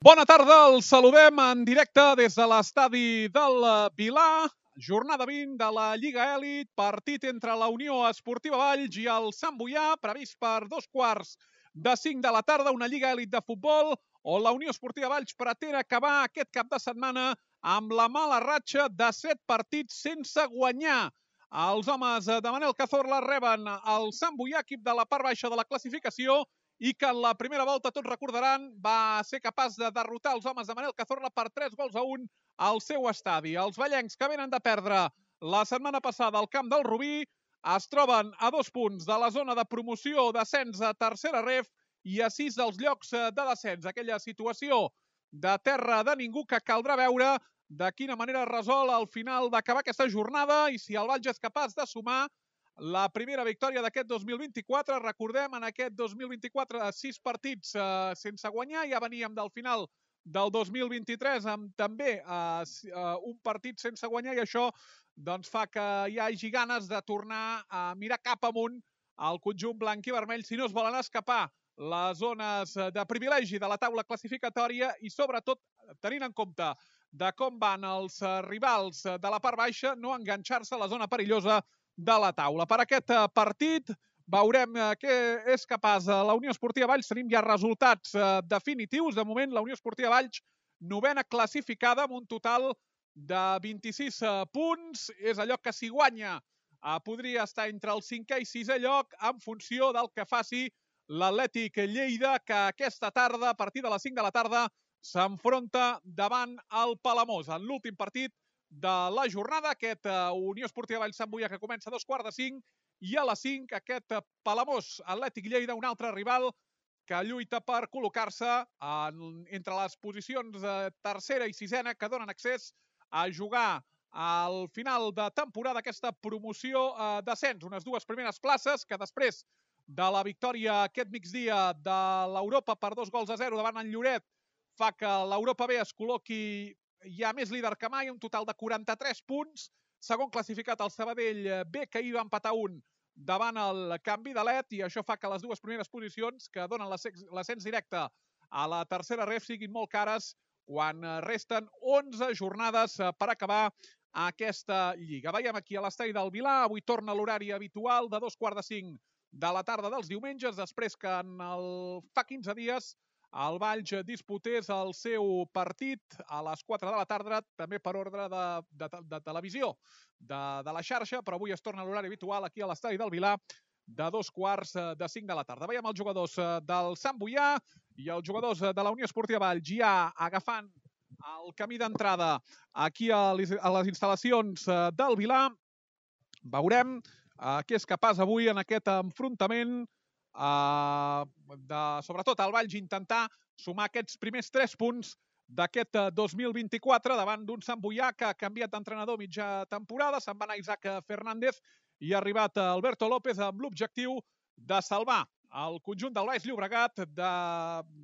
Bona tarda, els saludem en directe des de l'estadi del Vilà. Jornada 20 de la Lliga Èlit, partit entre la Unió Esportiva Valls i el Sant Boià, previst per dos quarts de 5 de la tarda, una Lliga Èlit de futbol on la Unió Esportiva Valls pretén acabar aquest cap de setmana amb la mala ratxa de 7 partits sense guanyar. Els homes de Manel Cazorla reben el Sant Boià, equip de la part baixa de la classificació, i que en la primera volta, tots recordaran, va ser capaç de derrotar els homes de Manel Cazorla per 3 gols a 1 al seu estadi. Els ballencs que venen de perdre la setmana passada al camp del Rubí es troben a dos punts de la zona de promoció descens a tercera ref i a sis dels llocs de descens. Aquella situació de terra de ningú que caldrà veure de quina manera resol al final d'acabar aquesta jornada i si el Valls és capaç de sumar la primera victòria d'aquest 2024. Recordem, en aquest 2024, sis partits eh, sense guanyar. Ja veníem del final del 2023 amb també eh, eh, un partit sense guanyar i això doncs, fa que hi hagi ganes de tornar a mirar cap amunt al conjunt blanc i vermell si no es volen escapar les zones de privilegi de la taula classificatòria i sobretot tenint en compte de com van els rivals de la part baixa, no enganxar-se a la zona perillosa de la taula. Per aquest eh, partit veurem eh, què és capaç eh, la Unió Esportiva Valls. Tenim ja resultats definitius. De moment, la Unió Esportiva Valls, novena classificada amb un total de 26 punts. És allò que si guanya podria estar entre el cinquè i sisè lloc en funció del que faci l'Atlètic Lleida, que aquesta tarda, a partir de les 5 de la tarda, s'enfronta davant el Palamós. En l'últim partit de la jornada, aquest uh, Unió Esportiva Vall Sant Boia que comença a dos quarts de cinc i a les 5 aquest uh, Palamós Atlètic Lleida, un altre rival que lluita per col·locar-se entre les posicions uh, tercera i sisena que donen accés a jugar al final de temporada aquesta promoció uh, d'ascens, unes dues primeres places que després de la victòria aquest migdia de l'Europa per dos gols a zero davant en Lloret fa que l'Europa B es col·loqui ja més líder que mai, un total de 43 punts. Segon classificat el Sabadell B, que hi va empatar un davant el canvi de LED i això fa que les dues primeres posicions que donen l'ascens directe a la tercera ref siguin molt cares quan eh, resten 11 jornades eh, per acabar aquesta lliga. Veiem aquí a l'estadi del Vilà, avui torna l'horari habitual de dos quarts de cinc de la tarda dels diumenges, després que en el... fa 15 dies el Valls disputés el seu partit a les 4 de la tarda, també per ordre de, de, de televisió de, de la xarxa, però avui es torna a l'horari habitual aquí a l'estadi del Vilà de dos quarts de 5 de la tarda. Veiem els jugadors eh, del Sant Boià i els jugadors de la Unió Esportiva Valls ja agafant el camí d'entrada aquí a les, a les instal·lacions eh, del Vilà. Veurem eh, què és capaç avui en aquest enfrontament eh, de, sobretot al Valls, intentar sumar aquests primers tres punts d'aquest 2024 davant d'un Sant Boià que ha canviat d'entrenador mitja temporada. Se'n va anar Isaac Fernández i ha arribat Alberto López amb l'objectiu de salvar el conjunt del Baix Llobregat de,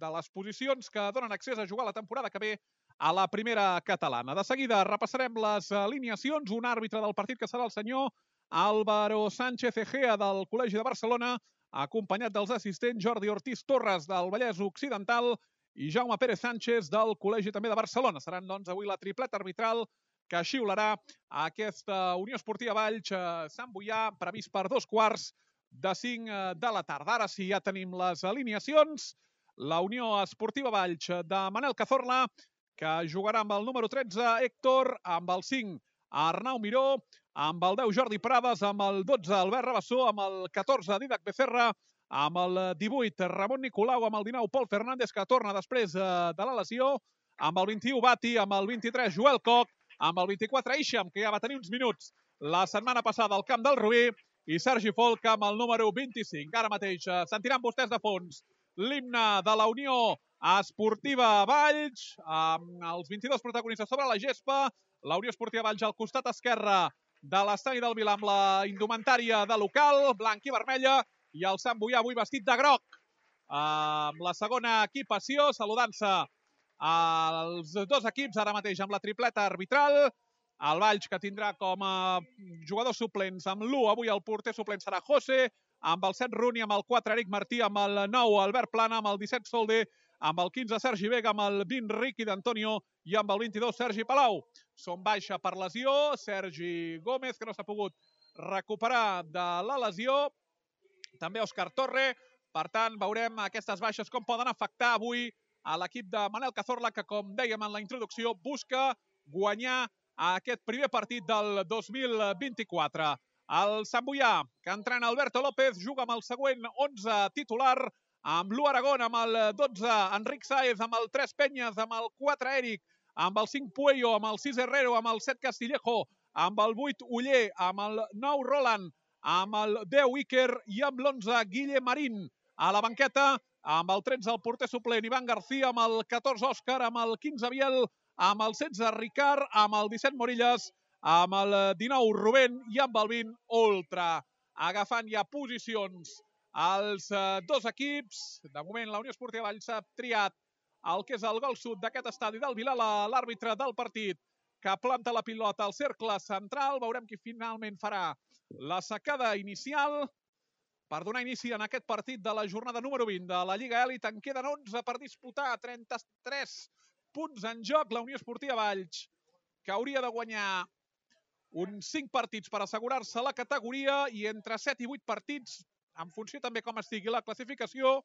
de les posicions que donen accés a jugar la temporada que ve a la primera catalana. De seguida repassarem les alineacions. Un àrbitre del partit que serà el senyor Álvaro Sánchez Egea del Col·legi de Barcelona acompanyat dels assistents Jordi Ortiz Torres del Vallès Occidental i Jaume Pérez Sánchez del Col·legi també de Barcelona. Seran, doncs, avui la tripleta arbitral que xiularà aquesta Unió Esportiva Valls eh, Sant Boià, previst per dos quarts de cinc eh, de la tarda. Ara sí, ja tenim les alineacions. La Unió Esportiva Valls de Manel Cazorla, que jugarà amb el número 13, Héctor, amb el 5, Arnau Miró, amb el 10 Jordi Prades, amb el 12 Albert Rabassó, amb el 14 Didac Becerra, amb el 18 Ramon Nicolau, amb el 19 Pol Fernández, que torna després eh, de la lesió, amb el 21 Bati, amb el 23 Joel Coc, amb el 24 Ixam, que ja va tenir uns minuts la setmana passada al camp del Rubí, i Sergi Folk amb el número 25. Ara mateix eh, sentiran vostès de fons l'himne de la Unió Esportiva Valls, amb els 22 protagonistes sobre la gespa, la Unió Esportiva Valls al costat esquerre de l'estadi del Vila amb la indumentària de local, blanc i vermella, i el Sant Boià avui vestit de groc. Amb la segona equipació, saludant-se als dos equips ara mateix amb la tripleta arbitral. El Valls, que tindrà com a jugadors suplents amb l'1, avui el porter suplent serà José, amb el 7 Runi, amb el 4 Eric Martí, amb el 9 Albert Plana, amb el 17 Solde, amb el 15 Sergi Vega, amb el 20 Riqui d'Antonio i amb el 22 Sergi Palau. Són baixa per lesió, Sergi Gómez, que no s'ha pogut recuperar de la lesió, també Òscar Torre. Per tant, veurem aquestes baixes com poden afectar avui a l'equip de Manel Cazorla, que, com dèiem en la introducció, busca guanyar aquest primer partit del 2024. El Sant Boià, que entrena Alberto López, juga amb el següent 11 titular, amb l'1 Aragón, amb el 12 Enric Saez, amb el 3 Penyes, amb el 4 Eric, amb el 5 Puello, amb el 6 Herrero, amb el 7 Castillejo, amb el 8 Uller, amb el 9 Roland, amb el 10 Iker i amb l'11 Guille Marín. A la banqueta, amb el 13 el porter suplent Ivan García, amb el 14 Òscar, amb el 15 Biel, amb el 16 Ricard, amb el 17 Morillas, amb el 19 Rubén i amb el 20 Ultra. Agafant ja posicions els eh, dos equips. De moment la Unió Esportiva Valls ha triat el que és el gol sud d'aquest estadi del Vilà, l'àrbitre del partit que planta la pilota al cercle central. Veurem qui finalment farà la secada inicial per donar inici en aquest partit de la jornada número 20 de la Lliga Elit. En queden 11 per disputar, 33 punts en joc. La Unió Esportiva Valls, que hauria de guanyar uns 5 partits per assegurar-se la categoria i entre 7 i 8 partits, en funció també com estigui la classificació,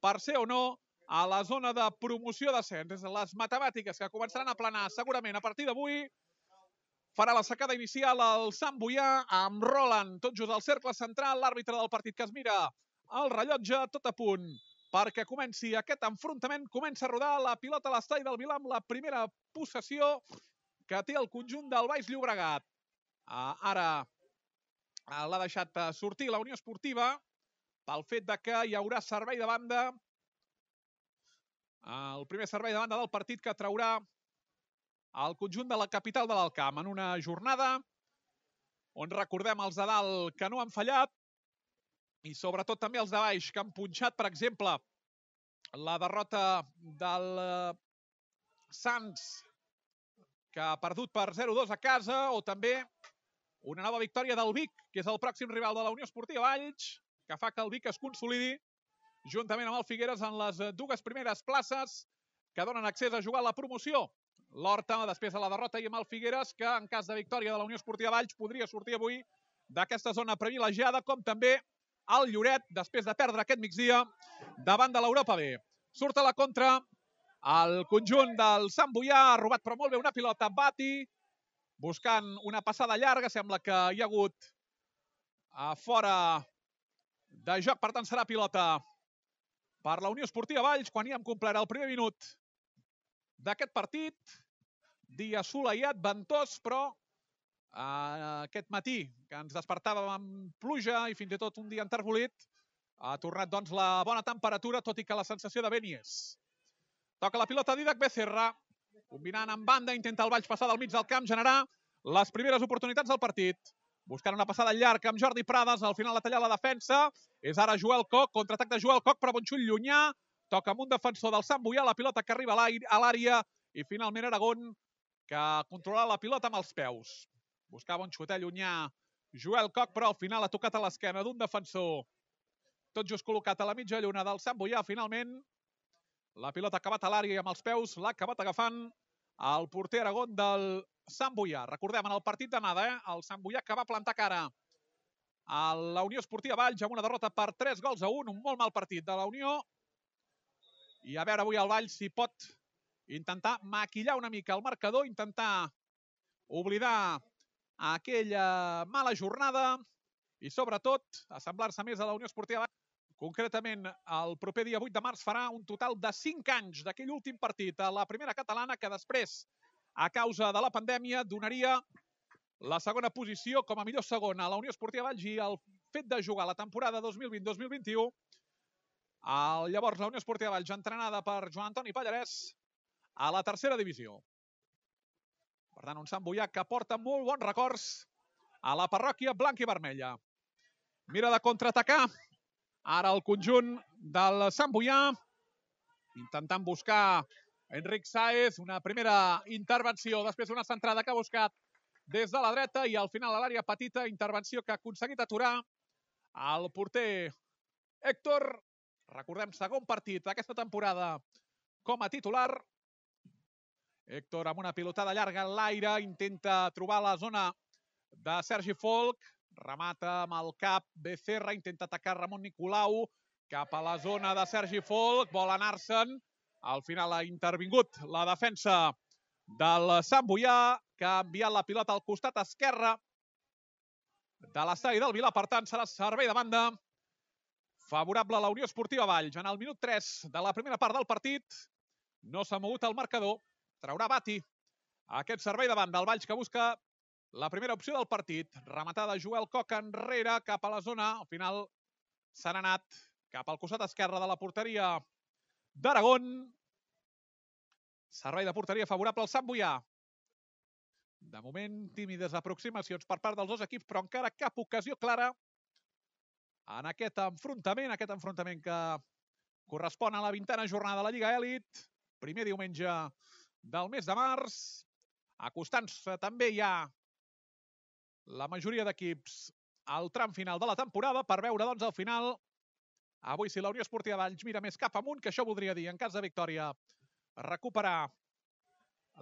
per ser o no a la zona de promoció d'ascens. Les matemàtiques que començaran a planar segurament a partir d'avui farà la secada inicial el Sant Boià amb Roland, tot just al cercle central, l'àrbitre del partit que es mira el rellotge, tot a punt perquè comenci aquest enfrontament. Comença a rodar la pilota a l'estall del Vilà amb la primera possessió que té el conjunt del Baix Llobregat. Uh, ara uh, l'ha deixat sortir la Unió Esportiva pel fet de que hi haurà servei de banda. El primer servei de banda del partit que traurà el conjunt de la capital de l'Alcamp en una jornada on recordem els de dalt que no han fallat i sobretot també els de baix que han punxat, per exemple, la derrota del Sants que ha perdut per 0-2 a casa o també una nova victòria del Vic, que és el pròxim rival de la Unió Esportiva Valls, que fa que el Vic es consolidi juntament amb el Figueres en les dues primeres places que donen accés a jugar la promoció. L'Horta, després de la derrota i amb el Figueres, que en cas de victòria de la Unió Esportiva Valls podria sortir avui d'aquesta zona privilegiada, com també el Lloret, després de perdre aquest migdia davant de l'Europa B. Surt a la contra el conjunt del Sant Boià, ha robat però molt bé una pilota Bati, buscant una passada llarga. Sembla que hi ha hagut a fora de joc. Per tant, serà pilota per la Unió Esportiva Valls quan hi hem complert el primer minut d'aquest partit. Dia assolellat, ventós, però eh, aquest matí, que ens despertàvem amb pluja i fins i tot un dia enterbolit, ha tornat doncs, la bona temperatura, tot i que la sensació de vent hi és. Toca la pilota Didac Becerra, Combinant amb banda, intenta el Valls passar del mig del camp, generar les primeres oportunitats del partit. Buscant una passada llarga amb Jordi Prades, al final la talla la defensa. És ara Joel Coc, contraatac de Joel Coc, però Bonxull llunyà. Toca amb un defensor del Sant Boià, la pilota que arriba a l'àrea. I finalment Aragón, que controla la pilota amb els peus. Buscava un xutet llunyà Joel Coc, però al final ha tocat a l'esquena d'un defensor. Tot just col·locat a la mitja lluna del Sant Boià, finalment la pilota ha acabat a l'àrea i amb els peus l'ha acabat agafant el porter Aragón del Sant Boià. Recordem, en el partit d'anada, eh? el Sant Boià que va plantar cara a la Unió Esportiva Valls amb una derrota per 3 gols a 1, un molt mal partit de la Unió. I a veure avui el Valls si pot intentar maquillar una mica el marcador, intentar oblidar aquella mala jornada i sobretot assemblar-se més a la Unió Esportiva Valls Concretament, el proper dia 8 de març farà un total de 5 anys d'aquell últim partit a la primera catalana que després, a causa de la pandèmia, donaria la segona posició com a millor segona a la Unió Esportiva Valls i el fet de jugar la temporada 2020-2021 el, llavors la Unió Esportiva Valls entrenada per Joan Antoni Pallarès a la tercera divisió. Per tant, un Sant Boià que porta molt bons records a la parròquia blanca i vermella. Mira de contraatacar Ara el conjunt del Sant Boià, intentant buscar Enric Saez, una primera intervenció després d'una centrada que ha buscat des de la dreta i al final a l'àrea petita, intervenció que ha aconseguit aturar el porter Héctor. Recordem, segon partit d'aquesta temporada com a titular. Héctor amb una pilotada llarga en l'aire, intenta trobar la zona de Sergi Folk, remata amb el cap Becerra, intenta atacar Ramon Nicolau, cap a la zona de Sergi Folk, vol anar-se'n, al final ha intervingut la defensa del Sant Boià, que ha enviat la pilota al costat esquerre de l'estadi del Vilà. Per tant, serà servei de banda favorable a la Unió Esportiva Valls. En el minut 3 de la primera part del partit no s'ha mogut el marcador. Traurà Bati aquest servei de banda. El Valls que busca la primera opció del partit. Rematada Joel Coca enrere cap a la zona. Al final s'han anat cap al costat esquerre de la porteria d'Aragón. Servei de porteria favorable al Sant Boià. De moment, tímides aproximacions per part dels dos equips, però encara cap ocasió clara en aquest enfrontament, aquest enfrontament que correspon a la vintena jornada de la Lliga Èlit, primer diumenge del mes de març, acostant-se també ja la majoria d'equips al tram final de la temporada per veure, doncs, al final, avui si la Unió Esportiva Valls mira més cap amunt, que això voldria dir, en cas de victòria, recuperar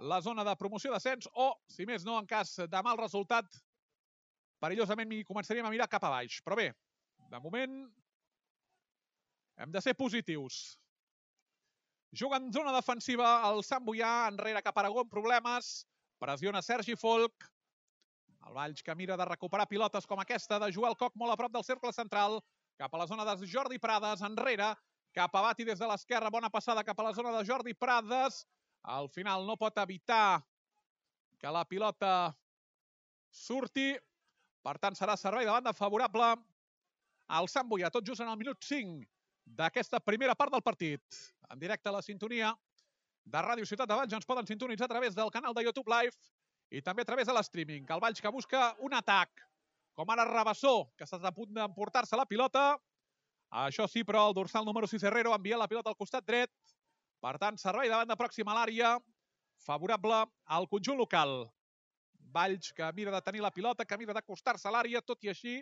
la zona de promoció d'ascens o, si més no, en cas de mal resultat, perillosament començaríem a mirar cap a baix. Però bé, de moment hem de ser positius. Juga en zona defensiva el Sant Boià, enrere cap a Aragó, problemes. Pressiona Sergi Folk. El Valls que mira de recuperar pilotes com aquesta de Joel Coc molt a prop del cercle central. Cap a la zona de Jordi Prades, enrere. Cap a Bati des de l'esquerra, bona passada cap a la zona de Jordi Prades. Al final no pot evitar que la pilota surti. Per tant, serà servei de banda favorable al Sant Boià, tot just en el minut 5 d'aquesta primera part del partit. En directe a la sintonia de Ràdio Ciutat de Valls ens poden sintonitzar a través del canal de YouTube Live i també a través de l'streaming. Valls que busca un atac, com ara Rabassó, que està a punt d'emportar-se la pilota. Això sí, però el dorsal número 6 Herrero envia la pilota al costat dret. Per tant, servei de banda pròxima a l'àrea, favorable al conjunt local. Valls que mira de tenir la pilota, que mira d'acostar-se a l'àrea, tot i així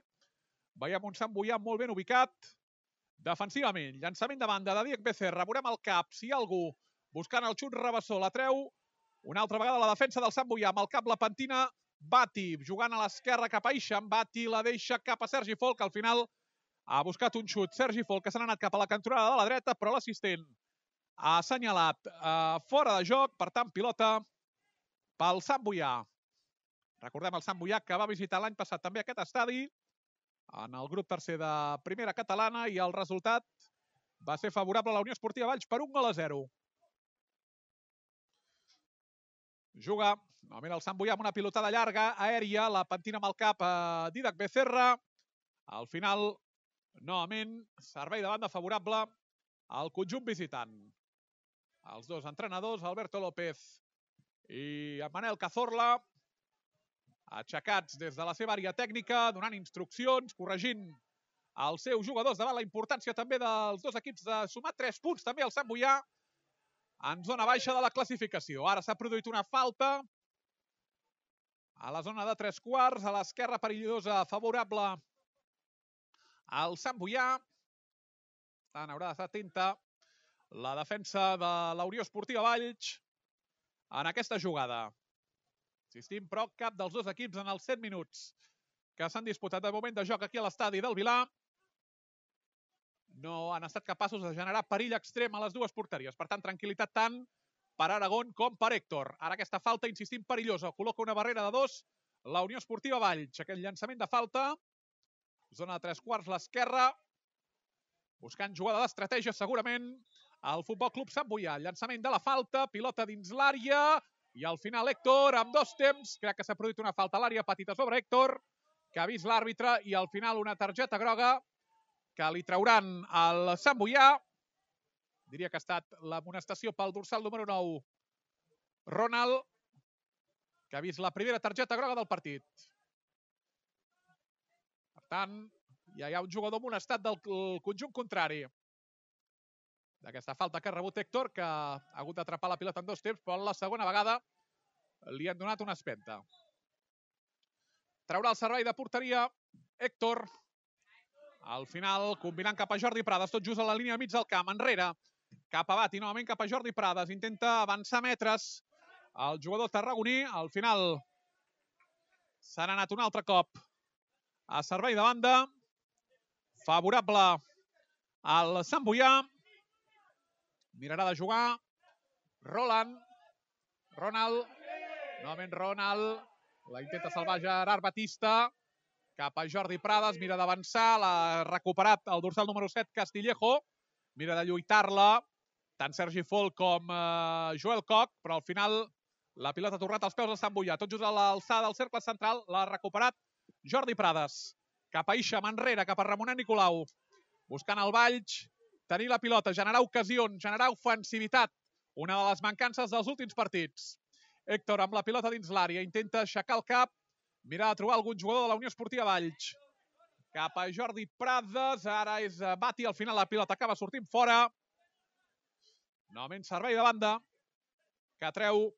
Veiem un Sant Boià molt ben ubicat. Defensivament, llançament de banda de Diec Becerra. Veurem el cap, si hi ha algú buscant el xut Rabassó, la treu. Una altra vegada la defensa del Sant Boià, amb el cap la pentina Bati, jugant a l'esquerra cap a Ixam. Bati la deixa cap a Sergi Folk, al final ha buscat un xut. Sergi Folk, que s'ha anat cap a la cantonada de la dreta, però l'assistent ha assenyalat uh, fora de joc, per tant, pilota pel Sant Boià. Recordem el Sant Boià que va visitar l'any passat també aquest estadi en el grup tercer de primera catalana i el resultat va ser favorable a la Unió Esportiva Valls per un gol a 0. Juga novament el Sant Boià amb una pilotada llarga, aèria, la pentina amb el cap a Didac Becerra. Al final, novament, servei de banda favorable al conjunt visitant. Els dos entrenadors, Alberto López i Manel Cazorla, aixecats des de la seva àrea tècnica, donant instruccions, corregint els seus jugadors davant la importància també dels dos equips de sumar tres punts també al Sant Boià en zona baixa de la classificació. Ara s'ha produït una falta a la zona de tres quarts, a l'esquerra perillosa favorable al Sant Boià. Tant haurà d'estar atenta la defensa de la Unió Esportiva Valls en aquesta jugada. Insistim, però cap dels dos equips en els 7 minuts que s'han disputat de moment de joc aquí a l'estadi del Vilà no han estat capaços de generar perill extrem a les dues porteries. Per tant, tranquil·litat tant per Aragón com per Héctor. Ara aquesta falta, insistim, perillosa. Col·loca una barrera de dos la Unió Esportiva Valls. Aquell llançament de falta. Zona de tres quarts, l'esquerra. Buscant jugada d'estratègia, segurament, el Futbol Club Sant Boià. Llançament de la falta, pilota dins l'àrea. I al final Héctor, amb dos temps, crec que s'ha produït una falta a l'àrea petita sobre Héctor, que ha vist l'àrbitre i al final una targeta groga que li trauran al Sant Boià. Diria que ha estat l'amonestació pel dorsal número 9, Ronald, que ha vist la primera targeta groga del partit. Per tant, ja hi ha un jugador amonestat del conjunt contrari d'aquesta falta que ha rebut Héctor, que ha hagut d'atrapar la pilota en dos temps, però la segona vegada li han donat una espenta. Traurà el servei de porteria Héctor. Al final, combinant cap a Jordi Prades, tot just a la línia mig del camp, enrere. cap a Bati, novament cap a Jordi Prades. Intenta avançar metres el jugador tarragoní. Al final s'han anat un altre cop a servei de banda. Favorable al Sant Boià. Mirarà de jugar. Roland. Ronald. Novament Ronald. La intenta salvar Gerard Batista. Cap a Jordi Prades. Mira d'avançar. L'ha recuperat el dorsal número 7, Castillejo. Mira de lluitar-la. Tant Sergi Fol com eh, Joel Coc. Però al final la pilota ha tornat als peus del Sant Boià. Tot just a l'alçada del cercle central. L'ha recuperat Jordi Prades. Cap a Ixa, enrere, cap a Ramonet Nicolau. Buscant el Valls. Tenir la pilota, generar ocasions, generar ofensivitat. Una de les mancances dels últims partits. Héctor amb la pilota dins l'àrea. Intenta aixecar el cap. Mirar de trobar algun jugador de la Unió Esportiva Valls. Cap a Jordi Prades. Ara és eh, Bati. Al final la pilota acaba sortint fora. Novament servei de banda. Que treu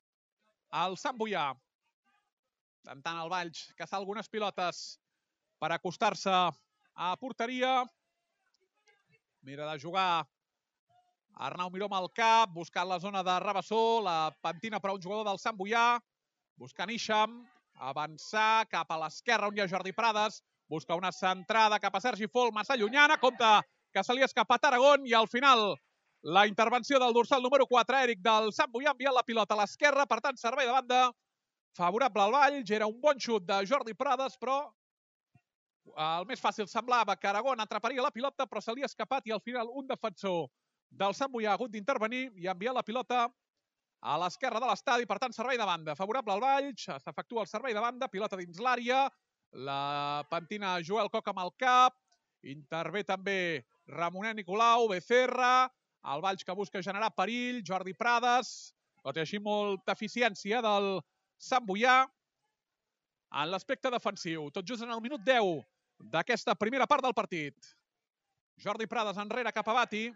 el Sant Boià. Tentant el Valls caçar algunes pilotes per acostar-se a porteria. Mira de jugar Arnau Miró amb el cap, buscant la zona de Rabassó, la pentina per a un jugador del Sant Boià, buscant Ixam, avançar cap a l'esquerra on hi ha Jordi Prades, busca una centrada cap a Sergi Fol, massa llunyana, compte que se li ha escapat Aragón i al final la intervenció del dorsal número 4, Eric del Sant Boià, enviant la pilota a l'esquerra, per tant, servei de banda. Favorable al Valls, era un bon xut de Jordi Prades, però el més fàcil semblava que Aragón atraparia la pilota, però se li ha escapat i al final un defensor del Sant Boià ha hagut d'intervenir i enviar la pilota a l'esquerra de l'estadi, per tant, servei de banda. Favorable al Valls, s'efectua el servei de banda, pilota dins l'àrea, la pentina Joel Coc amb el cap, intervé també Ramonet Nicolau, Becerra, el Valls que busca generar perill, Jordi Prades, tot i així molta eficiència del Sant Boià en l'aspecte defensiu. Tot just en el minut 10 d'aquesta primera part del partit. Jordi Prades enrere cap a Bati,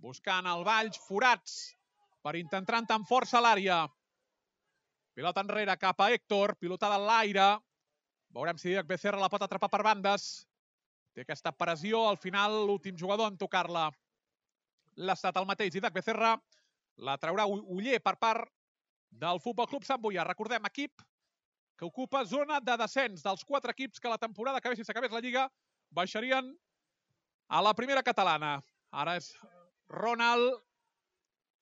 buscant el Valls, forats, per intentar entrar amb força a l'àrea. Pilota enrere cap a Héctor, pilotada en l'aire. Veurem si Didac Becerra la pot atrapar per bandes. Té aquesta pressió, al final l'últim jugador en tocar-la. L'ha estat el mateix Didac Becerra. La traurà Uller per part del Futbol Club Sant Boià. Recordem, equip que ocupa zona de descens dels quatre equips que la temporada que ve, si s'acabés la Lliga, baixarien a la primera catalana. Ara és Ronald,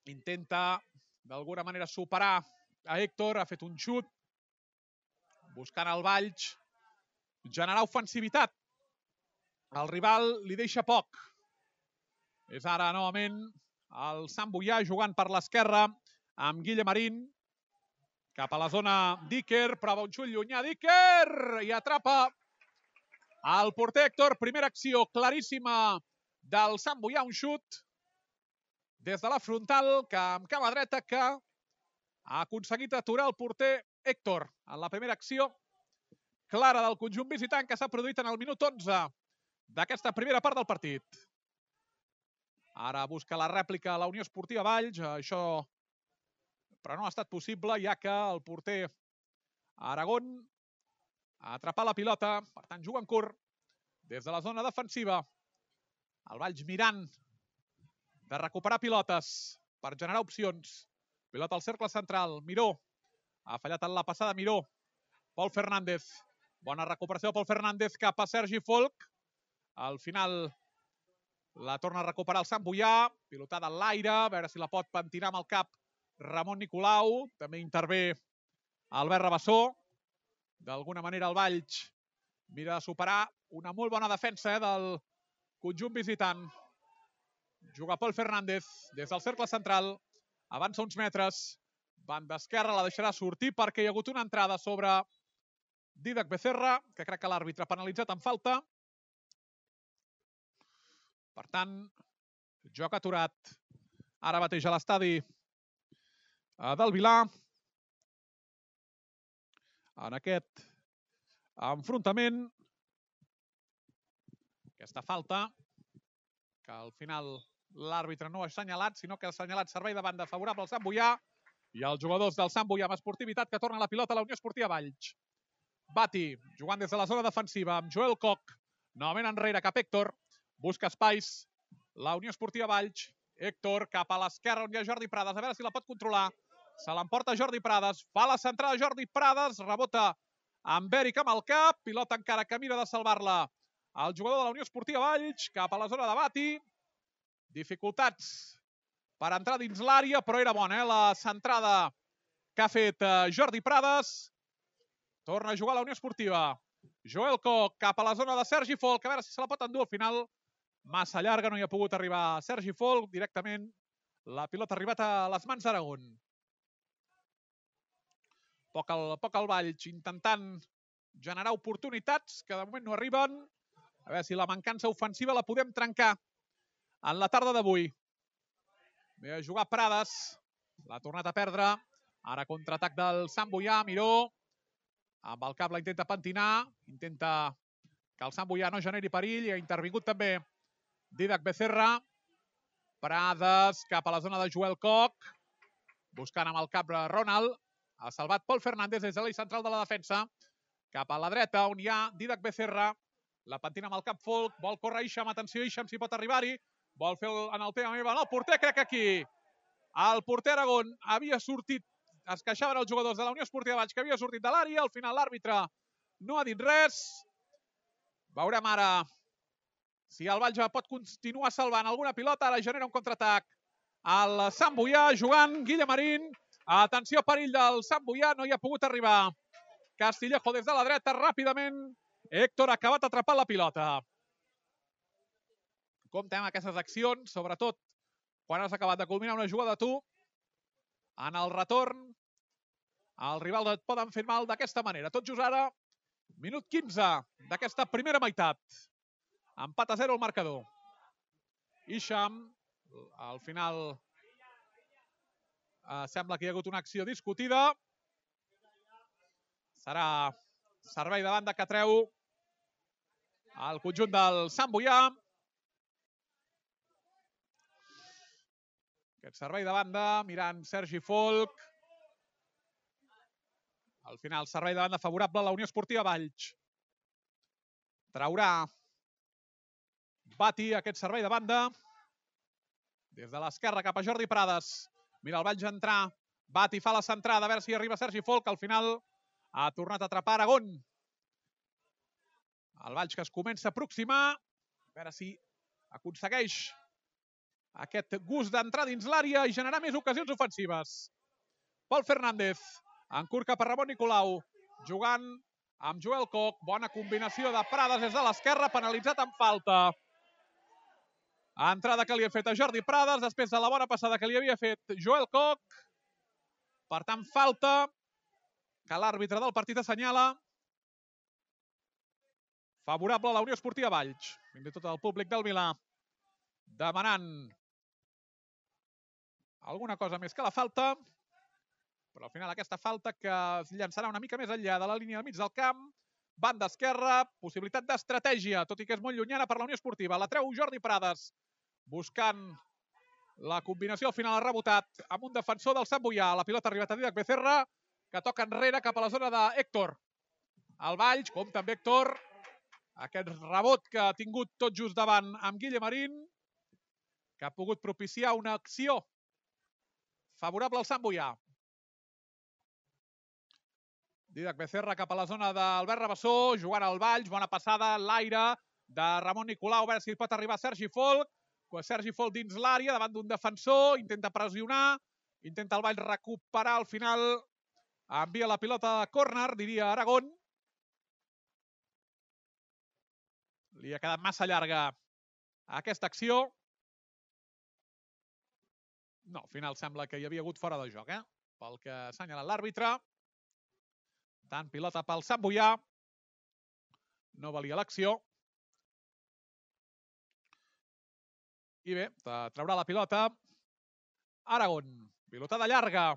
intenta d'alguna manera superar a Héctor, ha fet un xut, buscant el Valls, generar ofensivitat. El rival li deixa poc. És ara novament el Sant Boià jugant per l'esquerra amb Guille Marín, cap a la zona d'Iker, prova un xut llunyà d'Iker i atrapa el porter Héctor. Primera acció claríssima del Sant Boià, un xut des de la frontal, que amb cama dreta que ha aconseguit aturar el porter Héctor en la primera acció clara del conjunt visitant que s'ha produït en el minut 11 d'aquesta primera part del partit. Ara busca la rèplica a la Unió Esportiva Valls, això però no ha estat possible ja que el porter Aragón ha atrapat la pilota, per tant juga en curt des de la zona defensiva. El Valls mirant de recuperar pilotes per generar opcions. Pilota al cercle central. Miró. Ha fallat en la passada Miró. Pol Fernández. Bona recuperació de Pol Fernández cap a Sergi Folk. Al final la torna a recuperar el Sant Boià. Pilotada en l'aire. A veure si la pot pentinar amb el cap Ramon Nicolau. També intervé Albert Rabassó. D'alguna manera el Valls mira de superar una molt bona defensa eh, del conjunt visitant. Juga Pol Fernández des del cercle central. Avança uns metres. Banda esquerra la deixarà sortir perquè hi ha hagut una entrada sobre Didac Becerra, que crec que l'àrbitre ha penalitzat en falta. Per tant, joc aturat ara mateix a l'estadi eh, del Vilà. En aquest enfrontament, aquesta falta, que al final l'àrbitre no ha assenyalat, sinó que ha assenyalat servei de banda favorable al Sant Boià i els jugadors del Sant Boià amb esportivitat que tornen la pilota a la Unió Esportiva Valls. Bati, jugant des de la zona defensiva amb Joel Koch, novament enrere cap Héctor, busca espais, la Unió Esportiva Valls, Héctor cap a l'esquerra on hi ha Jordi Prades. A veure si la pot controlar. Se l'emporta Jordi Prades. Fa la centrada Jordi Prades. Rebota amb Eric amb el cap. Pilota encara que mira de salvar-la. El jugador de la Unió Esportiva Valls cap a la zona de Bati. Dificultats per entrar dins l'àrea, però era bona, eh? La centrada que ha fet eh, Jordi Prades. Torna a jugar la Unió Esportiva. Joel Coc cap a la zona de Sergi Folk. A veure si se la pot endur al final massa llarga, no hi ha pogut arribar Sergi Folk, directament la pilota ha arribat a les mans d'Aragon. Poc al, poc al Valls, intentant generar oportunitats que de moment no arriben. A veure si la mancança ofensiva la podem trencar en la tarda d'avui. Ve a jugar Prades, l'ha tornat a perdre. Ara contraatac del Sant Boià, Miró. Amb el cap la intenta pentinar, intenta que el Sant Boià no generi perill i ha intervingut també Didac Becerra. Prades cap a la zona de Joel Coc. Buscant amb el cap Ronald. Ha salvat Pol Fernández des de l'eix central de la defensa. Cap a la dreta, on hi ha Didac Becerra. La pentina amb el cap Folk. Vol córrer Ixam. Atenció, Ixam, si pot arribar-hi. Vol fer el, en el tema meva. No, el porter crec que aquí. El porter Aragón havia sortit es queixaven els jugadors de la Unió Esportiva Baix que havia sortit de l'àrea. Al final l'àrbitre no ha dit res. Veurem ara si el Valls pot continuar salvant alguna pilota, ara genera un contraatac el Sant Boià jugant, Guillemarín. Atenció, perill del Sant Boià, no hi ha pogut arribar. Castillejo des de la dreta, ràpidament. Héctor ha acabat atrapant la pilota. Compte amb aquestes accions, sobretot quan has acabat de culminar una jugada tu. En el retorn, el rival et poden fer mal d'aquesta manera. Tot just ara, minut 15 d'aquesta primera meitat. Empat a 0 el marcador. Isham, al final eh, sembla que hi ha hagut una acció discutida. Serà servei de banda que treu el conjunt del Sant Boià. Aquest servei de banda, mirant Sergi Folk. Al final, servei de banda favorable a la Unió Esportiva Valls. Traurà Bati, aquest servei de banda. Des de l'esquerra cap a Jordi Prades. Mira el Valls entrar. Bati fa la centrada, a veure si arriba Sergi Folk. Al final ha tornat a atrapar Aragón. El Valls que es comença a aproximar. A veure si aconsegueix aquest gust d'entrar dins l'àrea i generar més ocasions ofensives. Pol Fernández, en curt cap a Ramon Nicolau, jugant amb Joel Coc. Bona combinació de Prades des de l'esquerra, penalitzat amb falta. Entrada que li ha fet a Jordi Prades, després de la bona passada que li havia fet Joel Coc. Per tant, falta que l'àrbitre del partit assenyala. Favorable a la Unió Esportiva Valls. Fins tot el públic del Milà demanant alguna cosa més que la falta. Però al final aquesta falta que es llançarà una mica més enllà de la línia del mig del camp. Banda esquerra, possibilitat d'estratègia, tot i que és molt llunyana per la Unió Esportiva. La treu Jordi Prades buscant la combinació al final ha rebotat amb un defensor del Sant Boià. La pilota ha arribat a Didac Becerra, que toca enrere cap a la zona d'Héctor. El Valls, com també Héctor, aquest rebot que ha tingut tot just davant amb Guille Marín, que ha pogut propiciar una acció favorable al Sant Boià. Didac Becerra cap a la zona d'Albert Rabassó, jugant al Valls, bona passada, l'aire de Ramon Nicolau, a veure si pot arribar Sergi Folk, Sergi Folk dins l'àrea, davant d'un defensor, intenta pressionar, intenta el Vall recuperar al final, envia la pilota de córner, diria Aragón. Li ha quedat massa llarga aquesta acció. No, al final sembla que hi havia hagut fora de joc, eh? pel que ha assenyalat l'àrbitre. Tant pilota pel Sant Boià. No valia l'acció. I bé, traurà la pilota. Aragón, pilotada llarga.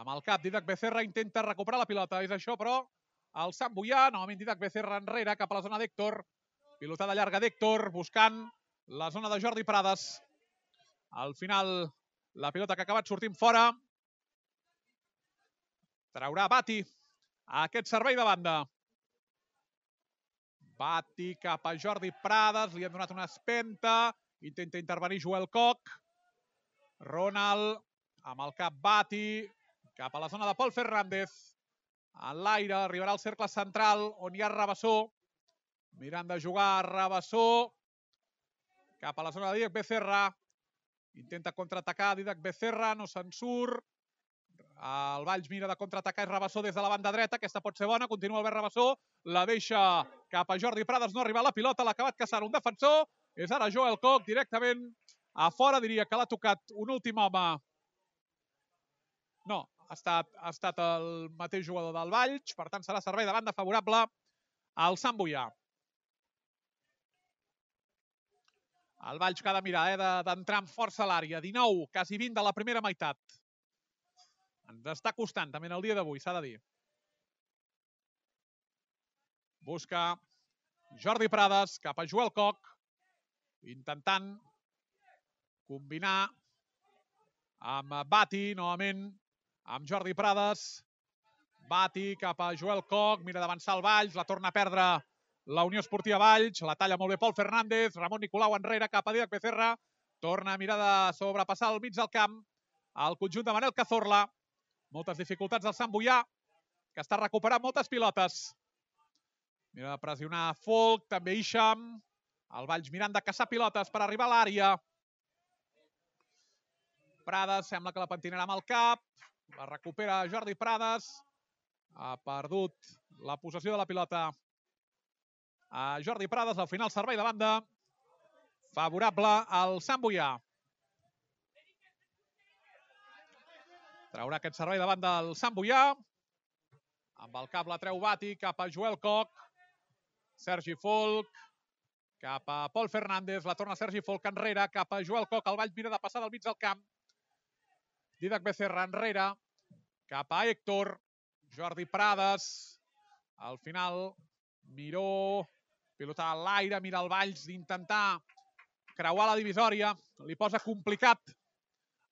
Amb el cap, Didac Becerra intenta recuperar la pilota. És això, però, el Sant Boià. Novament Didac Becerra enrere, cap a la zona d'Héctor. Pilotada llarga d'Héctor, buscant la zona de Jordi Prades. Al final, la pilota que ha acabat sortint fora. Traurà Bati a aquest servei de banda. Bati cap a Jordi Prades, li han donat una espenta, Intenta intervenir Joel Koch. Ronald amb el cap Bati cap a la zona de Pol Fernández. En l'aire arribarà al cercle central on hi ha Rabassó. Mirant de jugar Rabassó. Cap a la zona de Didac Becerra. Intenta contraatacar Didac Becerra, no se'n surt. El Valls mira de contraatacar Rabassó des de la banda dreta. Aquesta pot ser bona. Continua Albert Rabassó. La deixa cap a Jordi Prades. No arriba la pilota. L'ha acabat caçant un defensor. És ara Joel Koch directament a fora. Diria que l'ha tocat un últim home. No, ha estat, ha estat el mateix jugador del Valls. Per tant, serà servei de banda favorable al Sant Boià. El Valls que ha de mirar, eh, d'entrar amb força a l'àrea. 19, quasi 20 de la primera meitat. Ens està costant també en el dia d'avui, s'ha de dir. Busca Jordi Prades cap a Joel Koch, intentant combinar amb Bati, novament, amb Jordi Prades. Bati cap a Joel Koch, mira d'avançar el Valls, la torna a perdre la Unió Esportiva Valls, la talla molt bé Pol Fernández, Ramon Nicolau enrere cap a Didac Becerra, torna a mirar de sobrepassar al mig del camp, el conjunt de Manel Cazorla, moltes dificultats del Sant Boià, que està recuperant moltes pilotes. Mira de pressionar Folk, també Isham. El Valls mirant de caçar pilotes per arribar a l'àrea. Prades sembla que la pentinarà amb el cap. La recupera Jordi Prades. Ha perdut la possessió de la pilota a Jordi Prades. Al final servei de banda favorable al Sant Boià. Traurà aquest servei davant del Sant Boià. Amb el cap la treu Bati cap a Joel Koch. Sergi Folk. Cap a Pol Fernández. La torna Sergi Folk enrere. Cap a Joel Koch. El Valls mira de passar del mig del camp. Didac Becerra enrere. Cap a Héctor. Jordi Prades. Al final, Miró. Pilota a l'aire. Mira el Valls d'intentar creuar la divisòria. Li posa complicat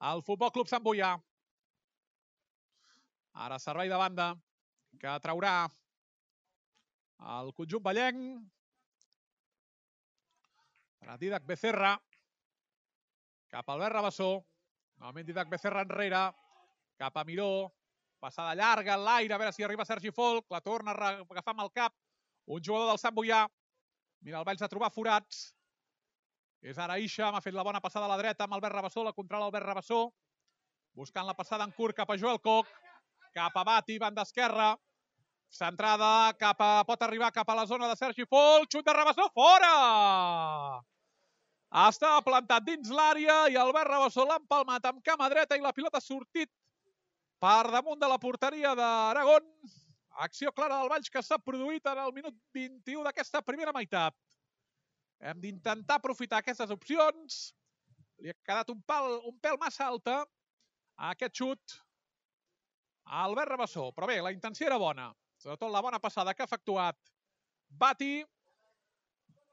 al Futbol Club Sant Boià. Ara servei de banda que traurà el conjunt ballenc. Per Didac Becerra. Cap a Albert Rabassó. Novament Didac Becerra enrere. Cap a Miró. Passada llarga en l'aire. A veure si arriba Sergi Folk. La torna a agafar amb el cap. Un jugador del Sant Boià. Mira el Valls de trobar forats. És ara Isha. M'ha fet la bona passada a la dreta amb Albert Rabassó. La controla Albert Rabassó. Buscant la passada en curt cap a Joel Koch cap a Bati, banda esquerra, centrada cap a, pot arribar cap a la zona de Sergi Folk, xut de Rabassó, fora! Està plantat dins l'àrea i Albert Rabassó l'ha empalmat amb cama dreta i la pilota ha sortit per damunt de la porteria d'Aragón. Acció clara del Valls que s'ha produït en el minut 21 d'aquesta primera meitat. Hem d'intentar aprofitar aquestes opcions. Li ha quedat un, pal, un pèl massa alta a aquest xut a Albert Rabassó. Però bé, la intenció era bona. Sobretot la bona passada que ha efectuat Bati.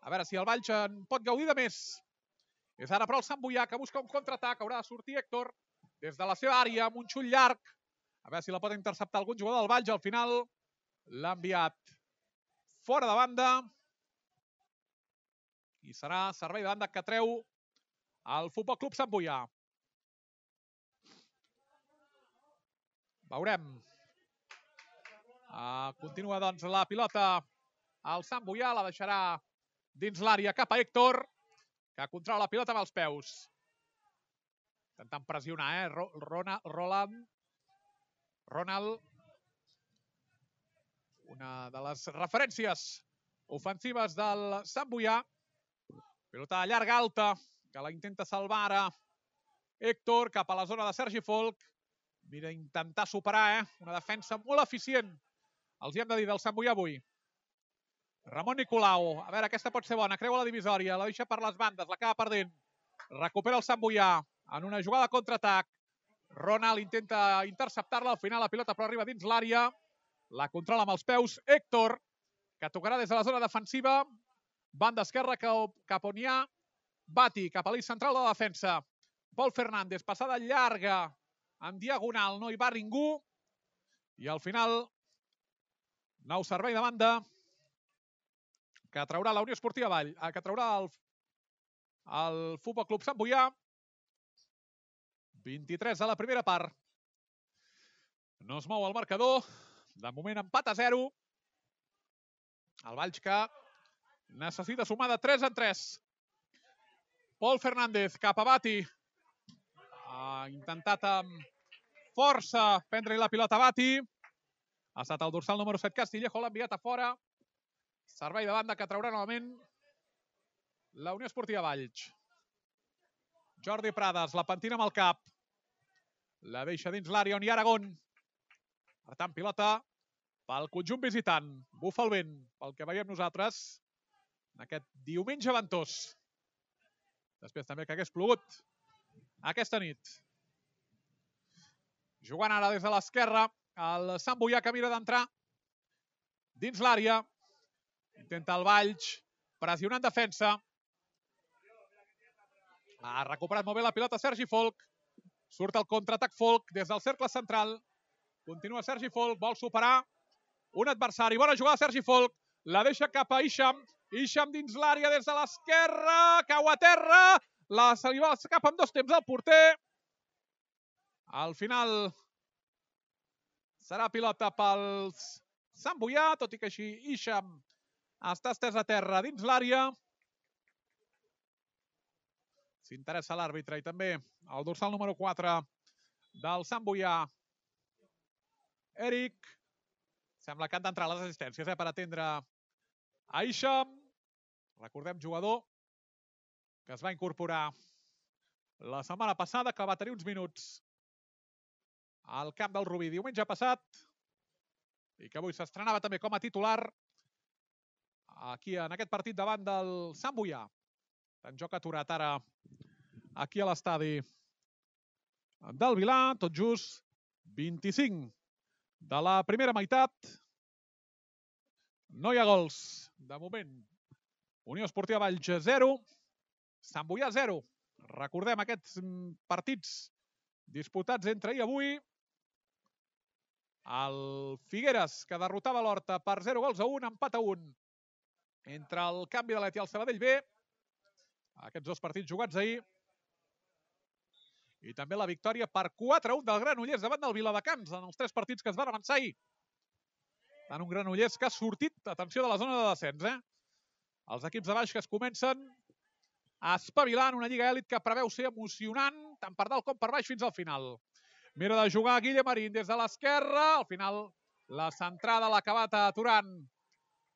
A veure si el Valls en pot gaudir de més. És ara però el Sant Boià que busca un contraatac. Haurà de sortir Héctor des de la seva àrea amb un xull llarg. A veure si la pot interceptar algun jugador del Valls. Al final l'ha enviat fora de banda. I serà servei de banda que treu el Futbol Club Sant Boià. Veurem. Uh, continua, doncs, la pilota al Sant Boià. La deixarà dins l'àrea cap a Héctor, que controla la pilota amb els peus. Intentant pressionar, eh? Ronald, Roland. Ronald. Una de les referències ofensives del Sant Boià. Pilota llarga alta, que la intenta salvar ara Héctor cap a la zona de Sergi Folk. Mira, intentar superar, eh? Una defensa molt eficient. Els hi hem de dir del Sant Boià avui. Ramon Nicolau. A veure, aquesta pot ser bona. Creua la divisòria. La deixa per les bandes. L'acaba perdent. Recupera el Sant Boià en una jugada contraatac. Ronald intenta interceptar-la. Al final la pilota però arriba dins l'àrea. La controla amb els peus. Héctor, que tocarà des de la zona defensiva. Banda esquerra cap on hi ha. Bati, cap a l'eix central de la defensa. Pol Fernández, passada llarga en diagonal, no hi va ningú. I al final, nou servei de banda que traurà la Unió Esportiva Vall, eh, que traurà el, el Futbol Club Sant Boià. 23 a la primera part. No es mou el marcador. De moment empat a 0. El Valls que necessita sumar de 3 en 3. Pol Fernández cap a Bati. Ha intentat amb força prendre la pilota a Bati. Ha estat el dorsal número 7 Castillejo, l'ha enviat a fora. Servei de banda que traurà novament la Unió Esportiva Valls. Jordi Prades, la pentina amb el cap. La deixa dins l'àrea on hi ha Aragón. Per tant, pilota pel conjunt visitant. Bufa el vent, pel que veiem nosaltres, en aquest diumenge ventós. Després també que hagués plogut aquesta nit. Jugant ara des de l'esquerra, el Sant Boià que mira d'entrar dins l'àrea. Intenta el Valls, pressionant defensa. Ha recuperat molt bé la pilota Sergi Folk. Surt el contraatac Folk des del cercle central. Continua Sergi Folk, vol superar un adversari. Bona jugada Sergi Folk. La deixa cap a Isham. Isham dins l'àrea des de l'esquerra. Cau a terra. La se li va cap amb dos temps al porter. Al final serà pilota pels Sant Boià, tot i que així Isham està estès a terra dins l'àrea. S'interessa l'àrbitre i també el dorsal número 4 del Sant Boià. Eric. Sembla que han d'entrar les assistències eh, per atendre Aisha. Recordem, jugador que es va incorporar la setmana passada, que va tenir uns minuts al camp del Rubí diumenge passat i que avui s'estrenava també com a titular aquí en aquest partit davant del Sant Boià. En joc aturat ara aquí a l'estadi del Vilà, tot just 25 de la primera meitat. No hi ha gols. De moment, Unió Esportiva Valls 0, Sant Boià 0. Recordem aquests partits disputats entre ahir i avui. El Figueres, que derrotava l'Horta per 0 gols a 1, empat a 1. Entre el canvi de l'Eti i el Sabadell B, aquests dos partits jugats ahir, i també la victòria per 4-1 del Granollers davant del Viladecans en els tres partits que es van avançar ahir. En un Granollers que ha sortit, atenció, de la zona de descens. Eh? Els equips de baix que es comencen a espavilar en una Lliga Èlit que preveu ser emocionant tant per dalt com per baix fins al final. Mira de jugar Guille Marín des de l'esquerra. Al final la centrada l'ha acabat aturant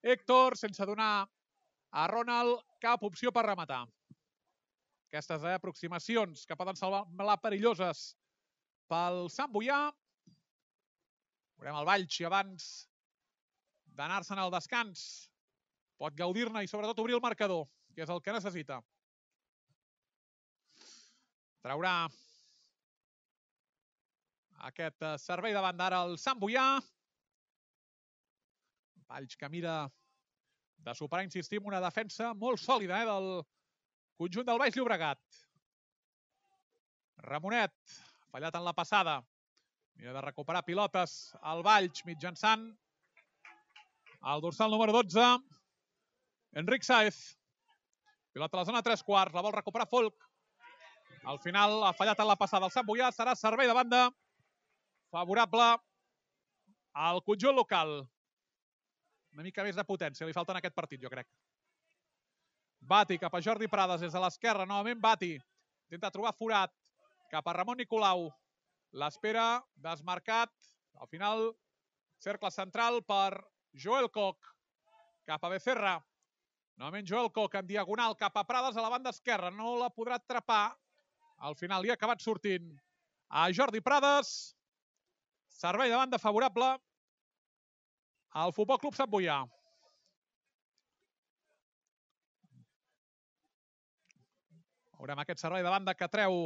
Héctor sense donar a Ronald cap opció per rematar. Aquestes eh, aproximacions que poden semblar perilloses pel Sant Boià. Veurem el Valls abans d'anar-se'n al descans pot gaudir-ne i sobretot obrir el marcador, que és el que necessita. Traurà aquest eh, servei davant d'ara el Sant Boià. Valls que mira de superar, insistim, una defensa molt sòlida eh, del Conjunt del Baix Llobregat. Ramonet, fallat en la passada. Mira de recuperar pilotes al Valls mitjançant el dorsal número 12. Enric Saez. Pilota a la zona 3 quarts, la vol recuperar Folk. Al final ha fallat en la passada el Sant Boià, serà servei de banda favorable al conjunt local. Una mica més de potència li falta en aquest partit, jo crec. Bati cap a Jordi Prades des de l'esquerra. Novament Bati. Intenta trobar forat cap a Ramon Nicolau. L'espera desmarcat. Al final, cercle central per Joel Koch. Cap a Becerra. Novament Joel Koch en diagonal cap a Prades a la banda esquerra. No la podrà atrapar. Al final li ha acabat sortint a Jordi Prades. Servei de banda favorable al Futbol Club Sant Boià. Veurem aquest servei de banda que treu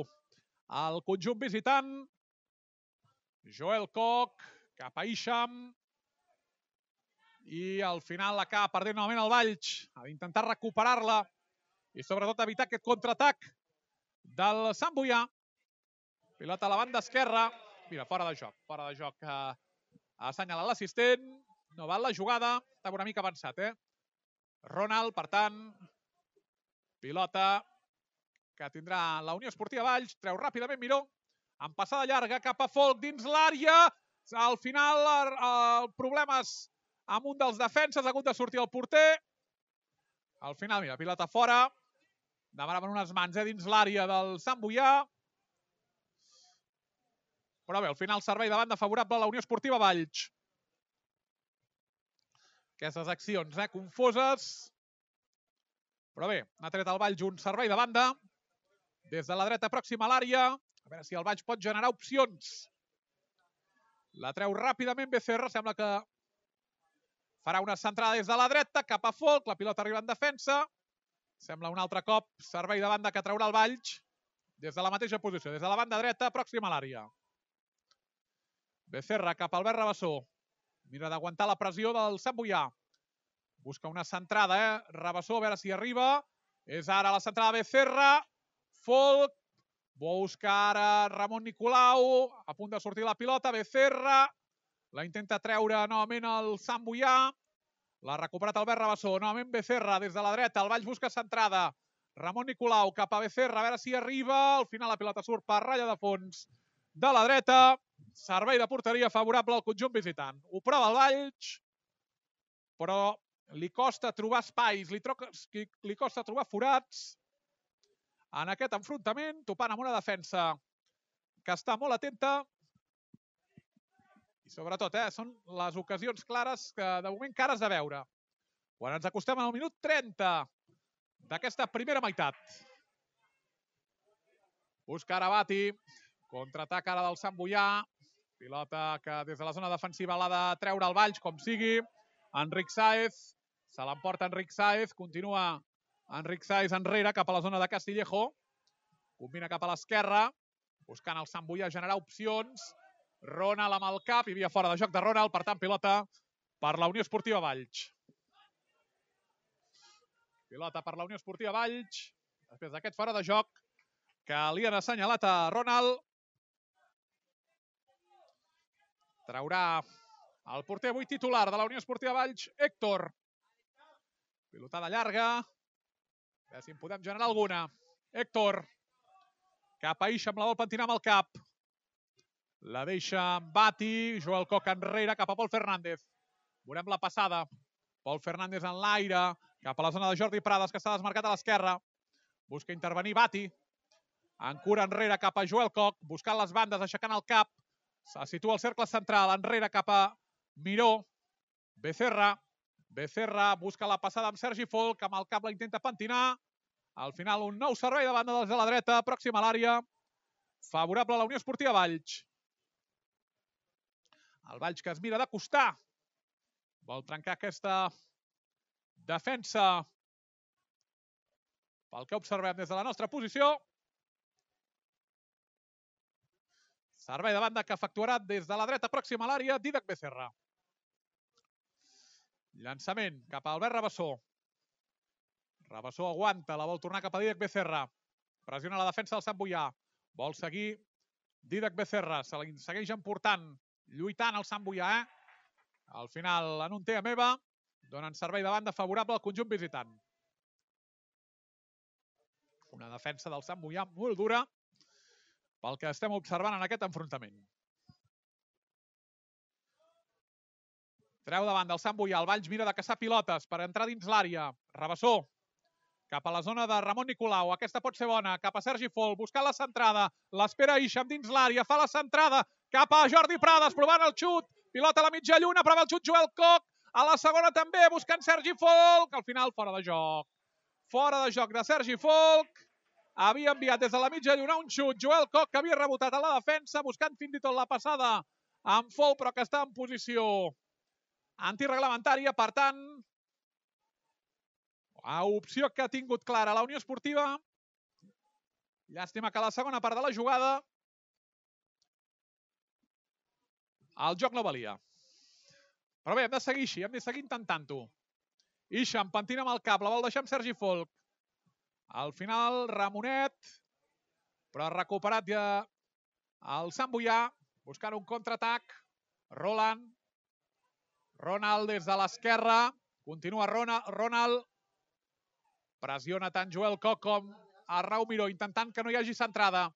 el conjunt visitant. Joel Koch cap a Isham. I al final acaba perdent novament el Valls. Ha d'intentar recuperar-la i sobretot evitar aquest contraatac del Sant Boià. Pilota a la banda esquerra. Mira, fora de joc. Fora de joc ha assenyalat l'assistent. No val la jugada. Estava una mica avançat, eh? Ronald, per tant, pilota que tindrà la Unió Esportiva Valls. Treu ràpidament Miró, en passada llarga cap a Folk dins l'àrea. Al final, el, problemes amb un dels defenses, ha hagut de sortir el porter. Al final, mira, pilota fora. Demanaven unes mans eh, dins l'àrea del Sant Boià. Però bé, al final servei de banda favorable a la Unió Esportiva Valls. Aquestes accions eh, confoses. Però bé, ha tret el Valls un servei de banda. Des de la dreta pròxima a l'àrea. A veure si el Valls pot generar opcions. La treu ràpidament Becerra. Sembla que farà una centrada des de la dreta cap a Folk. La pilota arriba en defensa. Sembla un altre cop servei de banda que traurà el Valls des de la mateixa posició, des de la banda dreta, pròxima a l'àrea. Becerra cap al Albert Rabassó. Mira d'aguantar la pressió del Sant Boià. Busca una centrada, eh? Rabassó, a veure si arriba. És ara la centrada Becerra. Folk. Busca ara Ramon Nicolau. A punt de sortir la pilota. Becerra. La intenta treure novament el Sant Boià. L'ha recuperat Albert Rabassó. Novament Becerra des de la dreta. El Valls busca centrada. Ramon Nicolau cap a Becerra. A veure si arriba. Al final la pilota surt per ratlla de fons de la dreta. Servei de porteria favorable al conjunt visitant. Ho prova el Valls, però li costa trobar espais, li, troca, li costa trobar forats en aquest enfrontament, topant amb una defensa que està molt atenta i sobretot, eh, són les ocasions clares que de moment cares de veure. Quan ens acostem al minut 30 d'aquesta primera meitat. Busca Arabati, contraatac ara del Sant Boià, Pilota que des de la zona defensiva l'ha de treure el Valls, com sigui. Enric Saez, se l'emporta Enric Saez, continua Enric Saez enrere cap a la zona de Castillejo. Combina cap a l'esquerra, buscant el Sant Boià generar opcions. Ronald amb el cap, hi havia fora de joc de Ronald, per tant pilota per la Unió Esportiva Valls. Pilota per la Unió Esportiva Valls, després d'aquest fora de joc que li han assenyalat a Ronald. Traurà el porter avui titular de la Unió Esportiva Valls, Héctor. Pilotada llarga. Veure si en podem generar alguna. Héctor. Cap a Ixa amb la vol pentinar amb el cap. La deixa Bati. Joel Coc enrere cap a Pol Fernández. Veurem la passada. Pol Fernández en l'aire. Cap a la zona de Jordi Prades, que està desmarcat a l'esquerra. Busca intervenir Bati. En cura enrere cap a Joel Coc, buscant les bandes, aixecant el cap. Se situa el cercle central, enrere cap a Miró. Becerra. Becerra busca la passada amb Sergi Folk, amb el cap la intenta pentinar. Al final un nou servei de banda des de la dreta, pròxima a l'àrea. Favorable a la Unió Esportiva Valls. El Valls que es mira de costar. Vol trencar aquesta defensa pel que observem des de la nostra posició. Servei de banda que efectuarà des de la dreta pròxima a l'àrea Didac Becerra. Llançament cap a Albert Rabassó. Rabassó aguanta, la vol tornar cap a Didac Becerra. Pressiona la defensa del Sant Boià. Vol seguir Didac Becerra. Se la segueix emportant, lluitant el Sant Boià. Eh? Al final, en un té a meva, donen servei de banda favorable al conjunt visitant. Una defensa del Sant Boià molt dura pel que estem observant en aquest enfrontament. Treu davant del Sant Boià, el Valls mira de caçar pilotes per entrar dins l'àrea. Rabassó, cap a la zona de Ramon Nicolau. Aquesta pot ser bona. Cap a Sergi Fol, buscant la centrada. L'espera Ixam dins l'àrea, fa la centrada. Cap a Jordi Prades, provant el xut. Pilota a la mitja lluna, prova el xut Joel Coc. A la segona també, buscant Sergi Folk. Al final, fora de joc. Fora de joc de Sergi Folk havia enviat des de la mitja lluna un xut. Joel Coc, que havia rebotat a la defensa, buscant fins i tot la passada amb Fou, però que està en posició antireglamentària. Per tant, a opció que ha tingut clara la Unió Esportiva. Llàstima que la segona part de la jugada el joc no valia. Però bé, hem de seguir així, hem de seguir intentant-ho. Ixa, empentina amb el cap, la vol deixar amb Sergi Folk. Al final, Ramonet, però ha recuperat ja el Sant Boià, buscant un contraatac. Roland, Ronald des de l'esquerra, continua Ronald, Ronald, pressiona tant Joel Coc com a Rau Miró, intentant que no hi hagi centrada.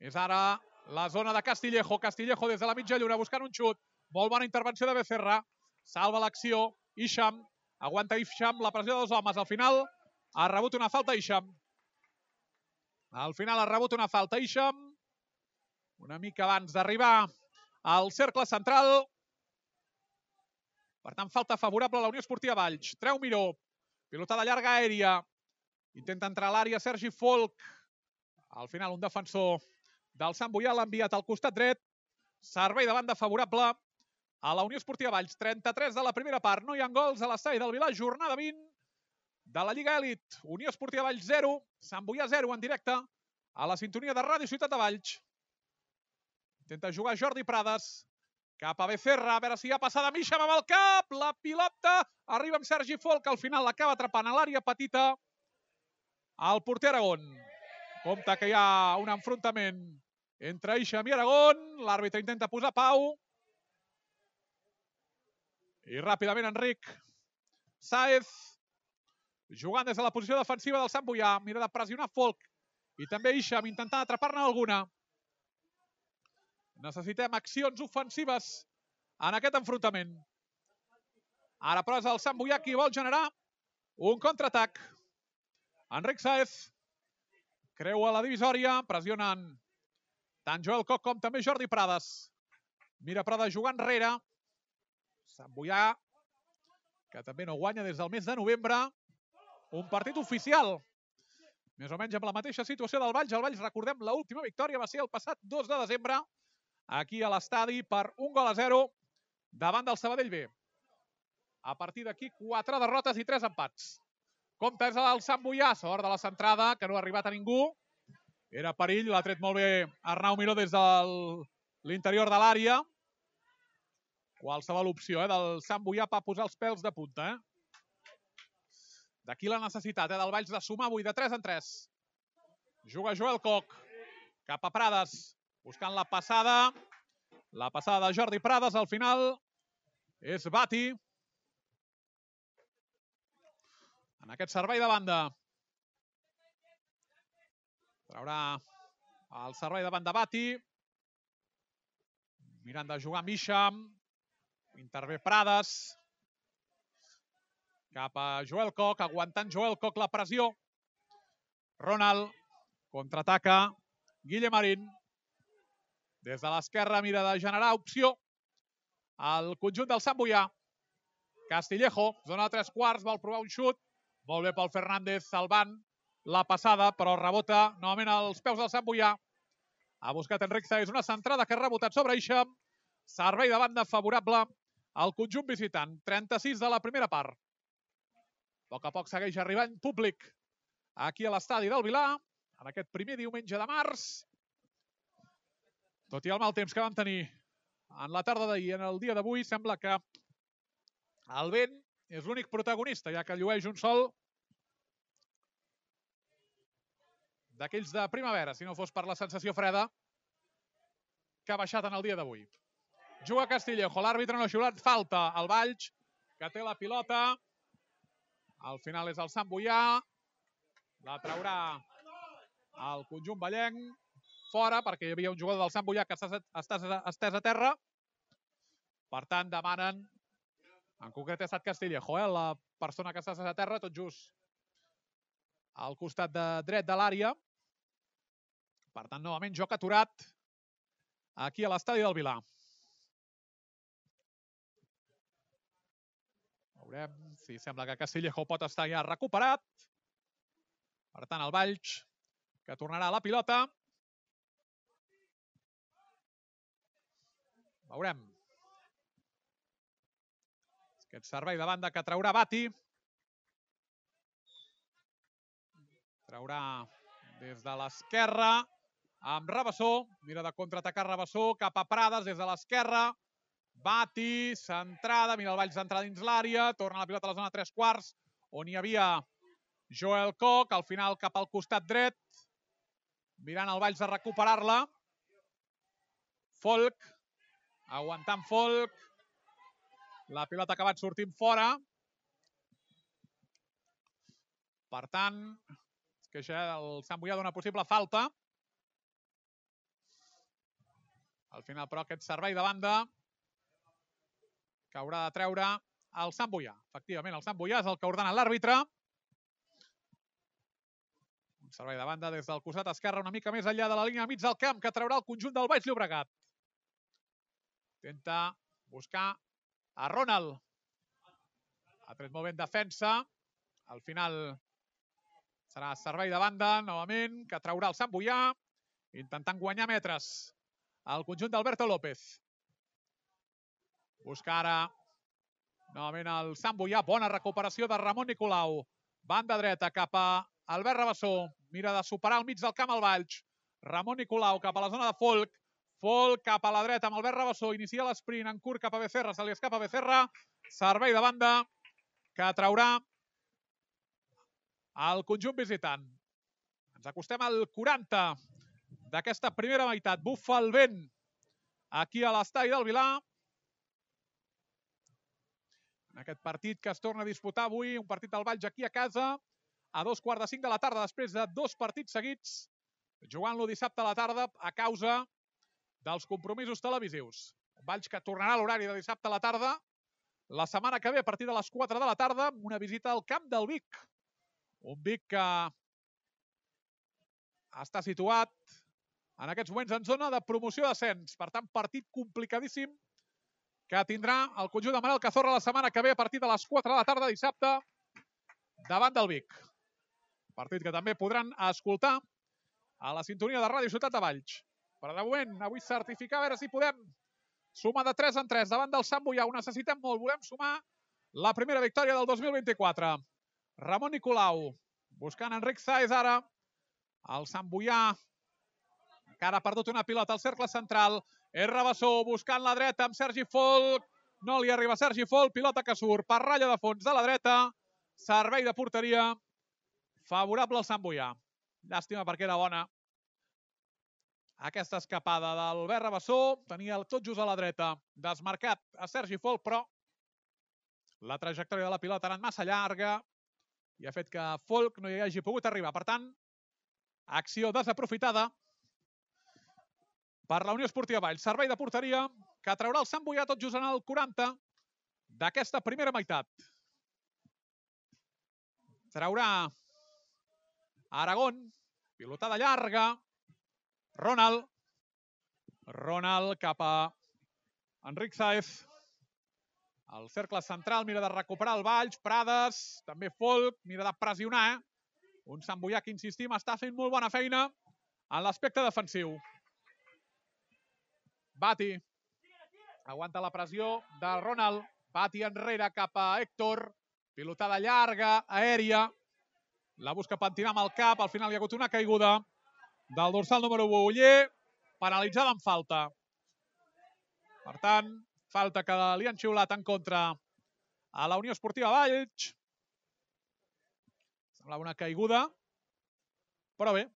És ara la zona de Castillejo. Castillejo des de la mitja lluna buscant un xut. Molt bona intervenció de Becerra. Salva l'acció. Isham. Aguanta Isham la pressió dels homes. Al final ha rebut una falta Isham. Al final ha rebut una falta Isham. Una mica abans d'arribar al cercle central. Per tant, falta favorable a la Unió Esportiva Valls. Treu Miró. Pilotada llarga aèria. Intenta entrar a l'àrea Sergi Folk. Al final, un defensor del Sant Boià l'ha enviat al costat dret. Servei de banda favorable a la Unió Esportiva Valls. 33 de la primera part. No hi ha gols a l'estadi del Vilà. Jornada 20 de la Lliga Elit. Unió Esportiva Valls 0. Sant Boià 0 en directe a la sintonia de Ràdio Ciutat de Valls. Intenta jugar Jordi Prades. Cap a Becerra, a veure si hi ha passada Mixam amb el cap. La pilota arriba amb Sergi Folk, al final l'acaba atrapant a l'àrea petita. El porter Aragón. Compte que hi ha un enfrontament entre Ixam i Aragón. L'àrbitre intenta posar pau. I ràpidament Enric Saez jugant des de la posició defensiva del Sant Boià. Mira de pressionar Folk i també Ixam intentant atrapar-ne alguna. Necessitem accions ofensives en aquest enfrontament. Ara, però, és el Sant Boià qui vol generar un contraatac. Enric Saez creua la divisòria, pressionant tant Joel Coc com també Jordi Prades. Mira Prades jugant enrere. Sant Boià, que també no guanya des del mes de novembre. Un partit oficial. Més o menys amb la mateixa situació del Valls. El Valls, recordem, l'última victòria va ser el passat 2 de desembre aquí a l'estadi per un gol a 0 davant del Sabadell B. A partir d'aquí, quatre derrotes i tres empats. Compte és el Sant Boià, sort de la centrada, que no ha arribat a ningú. Era perill, l'ha tret molt bé Arnau Miró des de l'interior de l'àrea. Qualsevol opció eh, del Sant Boià per posar els pèls de punta. Eh? D'aquí la necessitat eh, del Valls de sumar avui de 3 en 3. Juga Joel Coc. Cap a Prades. Buscant la passada. La passada de Jordi Prades al final és Bati. En aquest servei de banda. Traurà el servei de banda Bati. Mirant de jugar amb Isham. Intervé Prades. Cap a Joel Coc, aguantant Joel Coc la pressió. Ronald contraataca. Guille Marín. Des de l'esquerra mira de generar opció al conjunt del Sant Boià. Castillejo, zona de tres quarts, vol provar un xut. Molt bé pel Fernández, salvant la passada, però rebota novament als peus del Sant Boià. Ha buscat Enric Saez una centrada que ha rebotat sobre Ixam. Servei de banda favorable al conjunt visitant. 36 de la primera part. A poc a poc segueix arribant públic aquí a l'estadi del Vilà en aquest primer diumenge de març. Tot i el mal temps que vam tenir en la tarda d'ahir, en el dia d'avui, sembla que el vent és l'únic protagonista, ja que llueix un sol d'aquells de primavera, si no fos per la sensació freda que ha baixat en el dia d'avui. Juga Castillejo, l'àrbitre no ha xiulat, falta al Valls, que té la pilota. Al final és el Sant Boià, la traurà el conjunt ballenc fora perquè hi havia un jugador del Sant Boià que està, està estès a terra. Per tant, demanen, en concret ha estat Castillejo, eh, la persona que està estès a terra, tot just al costat de dret de l'àrea. Per tant, novament, joc aturat aquí a l'estadi del Vilà. Veurem si sembla que Castillejo pot estar ja recuperat. Per tant, el Valls, que tornarà a la pilota. Veurem. Aquest servei de banda que traurà Bati. Traurà des de l'esquerra amb Rabassó. Mira de contraatacar Rabassó cap a Prades des de l'esquerra. Bati, centrada, mira el Valls d'entrar dins l'àrea, torna la pilota a la zona 3 quarts, on hi havia Joel Coc, al final cap al costat dret, mirant el Valls de recuperar-la. Folk, aguantant Folk. La pilota ha acabat sortint fora. Per tant, queixa el Sant Boià d'una possible falta. Al final, però, aquest servei de banda que haurà de treure el Sant Boià. Efectivament, el Sant Boià és el que ordena l'àrbitre. Un servei de banda des del costat esquerre, una mica més enllà de la línia mig del camp, que traurà el conjunt del Baix Llobregat. Intenta buscar a Ronald. Ha tret molt ben defensa. Al final serà servei de banda, novament, que traurà el Sant Boià, intentant guanyar metres al conjunt d'Alberto López. Busca ara novament el Sant Boià. Bona recuperació de Ramon Nicolau. Banda dreta cap a Albert Rabassó. Mira de superar al mig del camp al Valls. Ramon Nicolau cap a la zona de Folk. Folk cap a la dreta amb Albert Rabassó. Inicia l'esprint en curt cap a Becerra. Se li escapa Becerra. Servei de banda que traurà el conjunt visitant. Ens acostem al 40 d'aquesta primera meitat. Bufa el vent aquí a l'estadi del Vilar. En aquest partit que es torna a disputar avui, un partit del Valls aquí a casa, a dos quarts de cinc de la tarda, després de dos partits seguits, jugant-lo dissabte a la tarda a causa dels compromisos televisius. Valls que tornarà a l'horari de dissabte a la tarda, la setmana que ve a partir de les 4 de la tarda, una visita al camp del Vic. Un Vic que està situat en aquests moments en zona de promoció d'ascens. Per tant, partit complicadíssim que tindrà el conjunt de Manel Cazorra la setmana que ve a partir de les 4 de la tarda dissabte davant del Vic. Partit que també podran escoltar a la sintonia de Ràdio Ciutat de Valls. Però de moment, avui certificar a veure si podem sumar de 3 en 3 davant del Sant Boià. Ho necessitem molt. Volem sumar la primera victòria del 2024. Ramon Nicolau buscant Enric Saez ara. El Sant Boià encara ha perdut una pilota al cercle central. És Rabassó buscant la dreta amb Sergi Folk. No li arriba Sergi Folk. Pilota que surt per ratlla de fons de la dreta. Servei de porteria. Favorable al Sant Boià. Llàstima perquè era bona. Aquesta escapada d'Albert Rabassó tenia tot just a la dreta. Desmarcat a Sergi Folk, però la trajectòria de la pilota ha anat massa llarga i ha fet que Folk no hi hagi pogut arribar. Per tant, acció desaprofitada per la Unió Esportiva Valls. Servei de porteria que traurà el Sant Boià tot just en el 40 d'aquesta primera meitat. Traurà Aragón, pilotada llarga, Ronald, Ronald cap a Enric Saez, el cercle central mira de recuperar el Valls, Prades, també Folk, mira de pressionar? Un Sant Boià que, insistim, està fent molt bona feina en l'aspecte defensiu. Bati. Aguanta la pressió de Ronald. Bati enrere cap a Héctor. Pilotada llarga, aèria. La busca pentinar amb el cap. Al final hi ha hagut una caiguda del dorsal número 1, Uller, penalitzada amb falta. Per tant, falta que li han xiulat en contra a la Unió Esportiva Valls. Semblava una caiguda, però bé,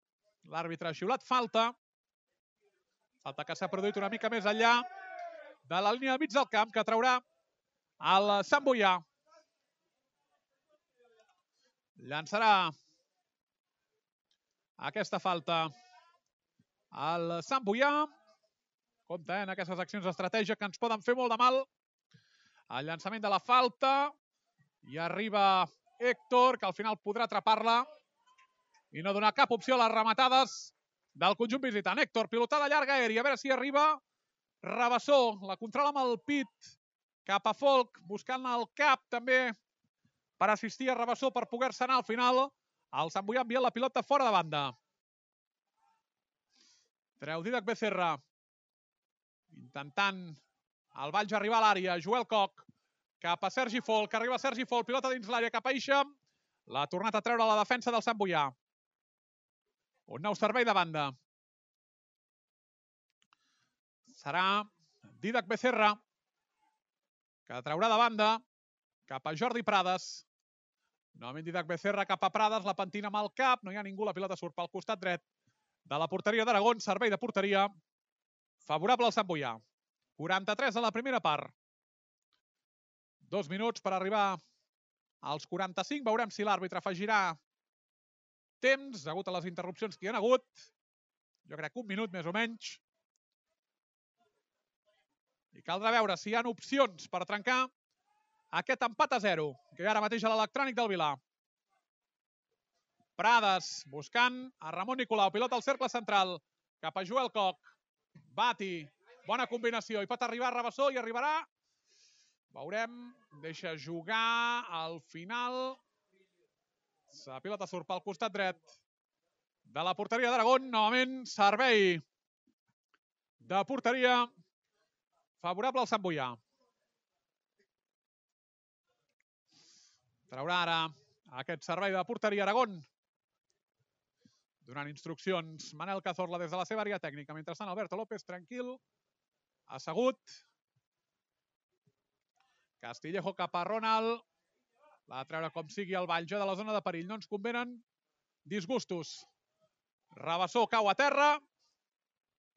l'àrbitre ha xiulat falta. Falta que s'ha produït una mica més enllà de la línia de mig del camp que traurà el Sant Boià. Llançarà aquesta falta el Sant Boià. Compte eh, en aquestes accions d'estratègia que ens poden fer molt de mal. El llançament de la falta. I arriba Héctor, que al final podrà atrapar-la i no donar cap opció a les rematades del conjunt visitant. Héctor, pilotada llarga aèria, a veure si arriba. Rabassó, la controla amb el pit cap a Folk, buscant el cap també per assistir a Rabassó per poder-se anar al final. El Sant Boià envia la pilota fora de banda. Treu Didac Becerra. Intentant el Valls arribar a l'àrea. Joel Coc cap a Sergi Folk. Arriba Sergi Folk, pilota dins l'àrea cap a Isham. L'ha tornat a treure la defensa del Sant Boià. Un nou servei de banda. Serà Didac Becerra, que traurà de banda cap a Jordi Prades. Novament Didac Becerra cap a Prades, la pentina amb el cap, no hi ha ningú, la pilota surt pel costat dret de la porteria d'Aragón, servei de porteria favorable al Sant Boià. 43 a la primera part. Dos minuts per arribar als 45. Veurem si l'àrbitre afegirà temps, degut a les interrupcions que hi ha hagut. Jo crec que un minut més o menys. I caldrà veure si hi ha opcions per trencar aquest empat a zero, que hi ha ara mateix a l'electrònic del Vilà. Prades buscant a Ramon Nicolau, pilota al cercle central, cap a Joel Coc. Bati, bona combinació, i pot arribar a Rabassó i arribarà. Veurem, deixa jugar al final. La pilota surt pel costat dret de la porteria d'Aragón. Novament, servei de porteria favorable al Sant Boià. Traurà ara aquest servei de porteria Aragón donant instruccions Manel Cazorla des de la seva àrea tècnica. Mentrestant, Alberto López, tranquil, assegut. Castillejo cap a Ronald. De treure com sigui el ball ja de la zona de perill. No ens convenen disgustos. Rabassó cau a terra.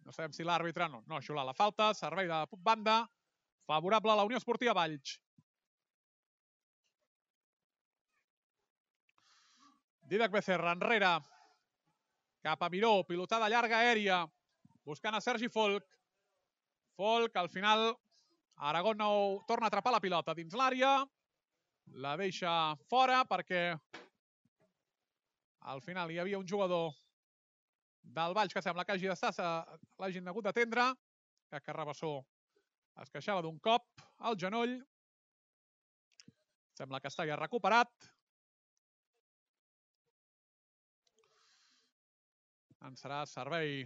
No sabem si l'àrbitre no, no xular la falta. Servei de banda favorable a la Unió Esportiva Valls. Didac Becerra enrere cap a Miró, pilotada llarga aèria, buscant a Sergi Folk. Folk, al final, Aragón no torna a atrapar la pilota dins l'àrea, la deixa fora perquè al final hi havia un jugador del Valls que sembla que hagi d'estar, l'hagin hagut d'atendre, que Carrabassó es queixava d'un cop al genoll. Sembla que està ja recuperat. En serà servei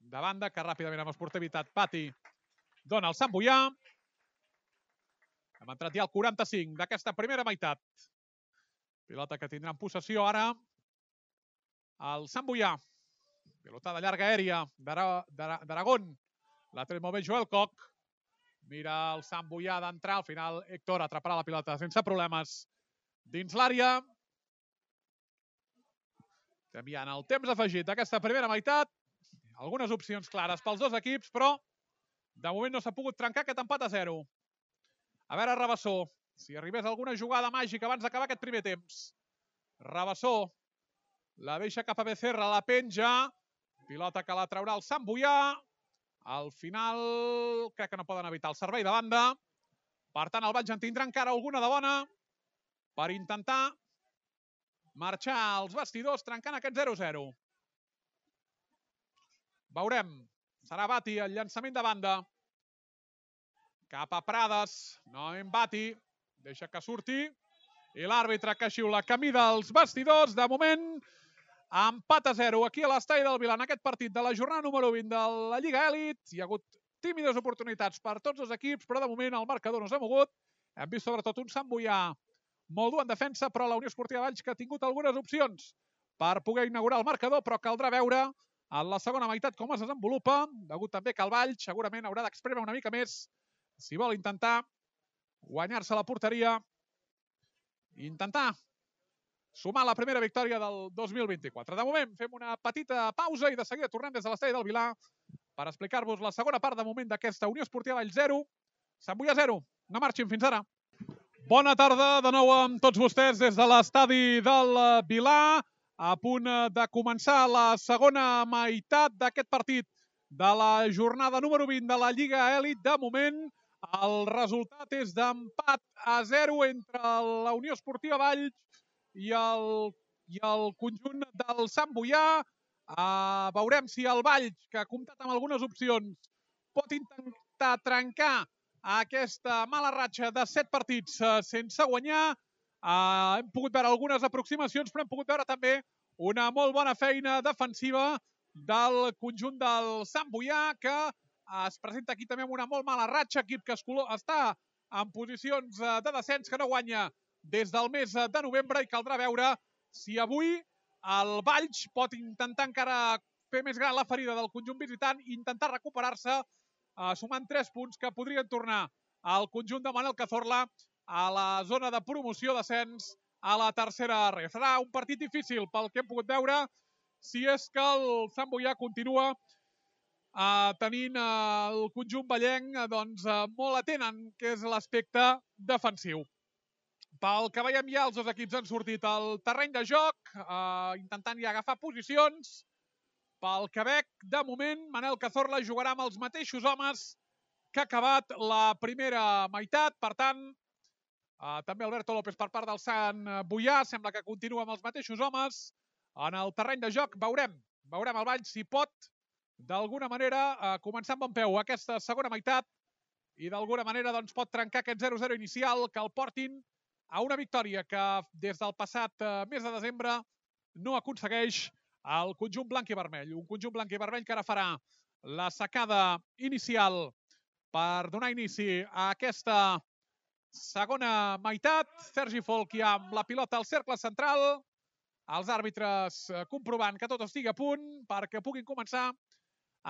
de banda, que ràpidament amb esportivitat Pati dona el Sant Boià. Hem entrat ja al 45 d'aquesta primera meitat. Pilota que tindrà en possessió ara el Sant Boià. Pilota de llarga aèria d'Aragón. La tret molt bé Joel Coc. Mira el Sant Boià d'entrar. Al final Héctor atraparà la pilota sense problemes dins l'àrea. Canviant el temps afegit d'aquesta primera meitat. Algunes opcions clares pels dos equips, però de moment no s'ha pogut trencar aquest empat a zero. A veure, Rabassó, si arribés alguna jugada màgica abans d'acabar aquest primer temps. Rabassó la deixa cap a Becerra, la penja. Pilota que la traurà el Sant Boià. Al final crec que no poden evitar el servei de banda. Per tant, el Valls en tindrà encara alguna de bona per intentar marxar als vestidors trencant aquest 0-0. Veurem. Serà Bati el llançament de banda. Cap a Prades. No en Bati. Deixa que surti. I l'àrbitre que xiula camí dels vestidors. De moment, empat a 0 aquí a l'estadi del Vilan. Aquest partit de la jornada número 20 de la Lliga Elit. Hi ha hagut tímides oportunitats per tots els equips, però de moment el marcador no s'ha mogut. Hem vist sobretot un Sant Boià molt dur en defensa, però la Unió Esportiva Valls que ha tingut algunes opcions per poder inaugurar el marcador, però caldrà veure en la segona meitat com es desenvolupa, degut també que el Valls segurament haurà d'exprimir una mica més si vol intentar guanyar-se la porteria i intentar sumar la primera victòria del 2024. De moment fem una petita pausa i de seguida tornem des de l'estadi del Vilar per explicar-vos la segona part de moment d'aquesta Unió Esportiva Valls 0, Sant Boia 0. No marxin fins ara. Bona tarda de nou amb tots vostès des de l'estadi del Vilà, a punt de començar la segona meitat d'aquest partit de la jornada número 20 de la Lliga Elit. De moment, el resultat és d'empat a 0 entre la Unió Esportiva Valls i el, i el conjunt del Sant Boià. Uh, veurem si el Valls, que ha comptat amb algunes opcions, pot intentar trencar aquesta mala ratxa de set partits eh, sense guanyar. Eh, hem pogut veure algunes aproximacions, però hem pogut veure també una molt bona feina defensiva del conjunt del Sant Boià, que es presenta aquí també amb una molt mala ratxa, equip que està en posicions eh, de descens, que no guanya des del mes de novembre i caldrà veure si avui el Valls pot intentar encara fer més gran la ferida del conjunt visitant i intentar recuperar-se eh, sumant 3 punts que podrien tornar al conjunt de Manel Cazorla a la zona de promoció d'ascens a la tercera R. Serà un partit difícil pel que hem pogut veure si és que el Sant Boià continua eh, tenint eh, el conjunt ballenc eh, doncs, eh, molt atent en què és l'aspecte defensiu. Pel que veiem ja, els dos equips han sortit al terreny de joc, eh, intentant ja agafar posicions. Pel Quebec, de moment, Manel Cazorla jugarà amb els mateixos homes que ha acabat la primera meitat. Per tant, eh, també Alberto López per part del Sant Boià. Sembla que continua amb els mateixos homes. En el terreny de joc veurem, veurem el ball si pot, d'alguna manera, eh, començar amb bon peu aquesta segona meitat i d'alguna manera doncs, pot trencar aquest 0-0 inicial que el portin a una victòria que des del passat eh, mes de desembre no aconsegueix el conjunt blanc i vermell. Un conjunt blanc i vermell que ara farà la secada inicial per donar inici a aquesta segona meitat. Sergi Folchi amb la pilota al cercle central. Els àrbitres eh, comprovant que tot estigui a punt perquè puguin començar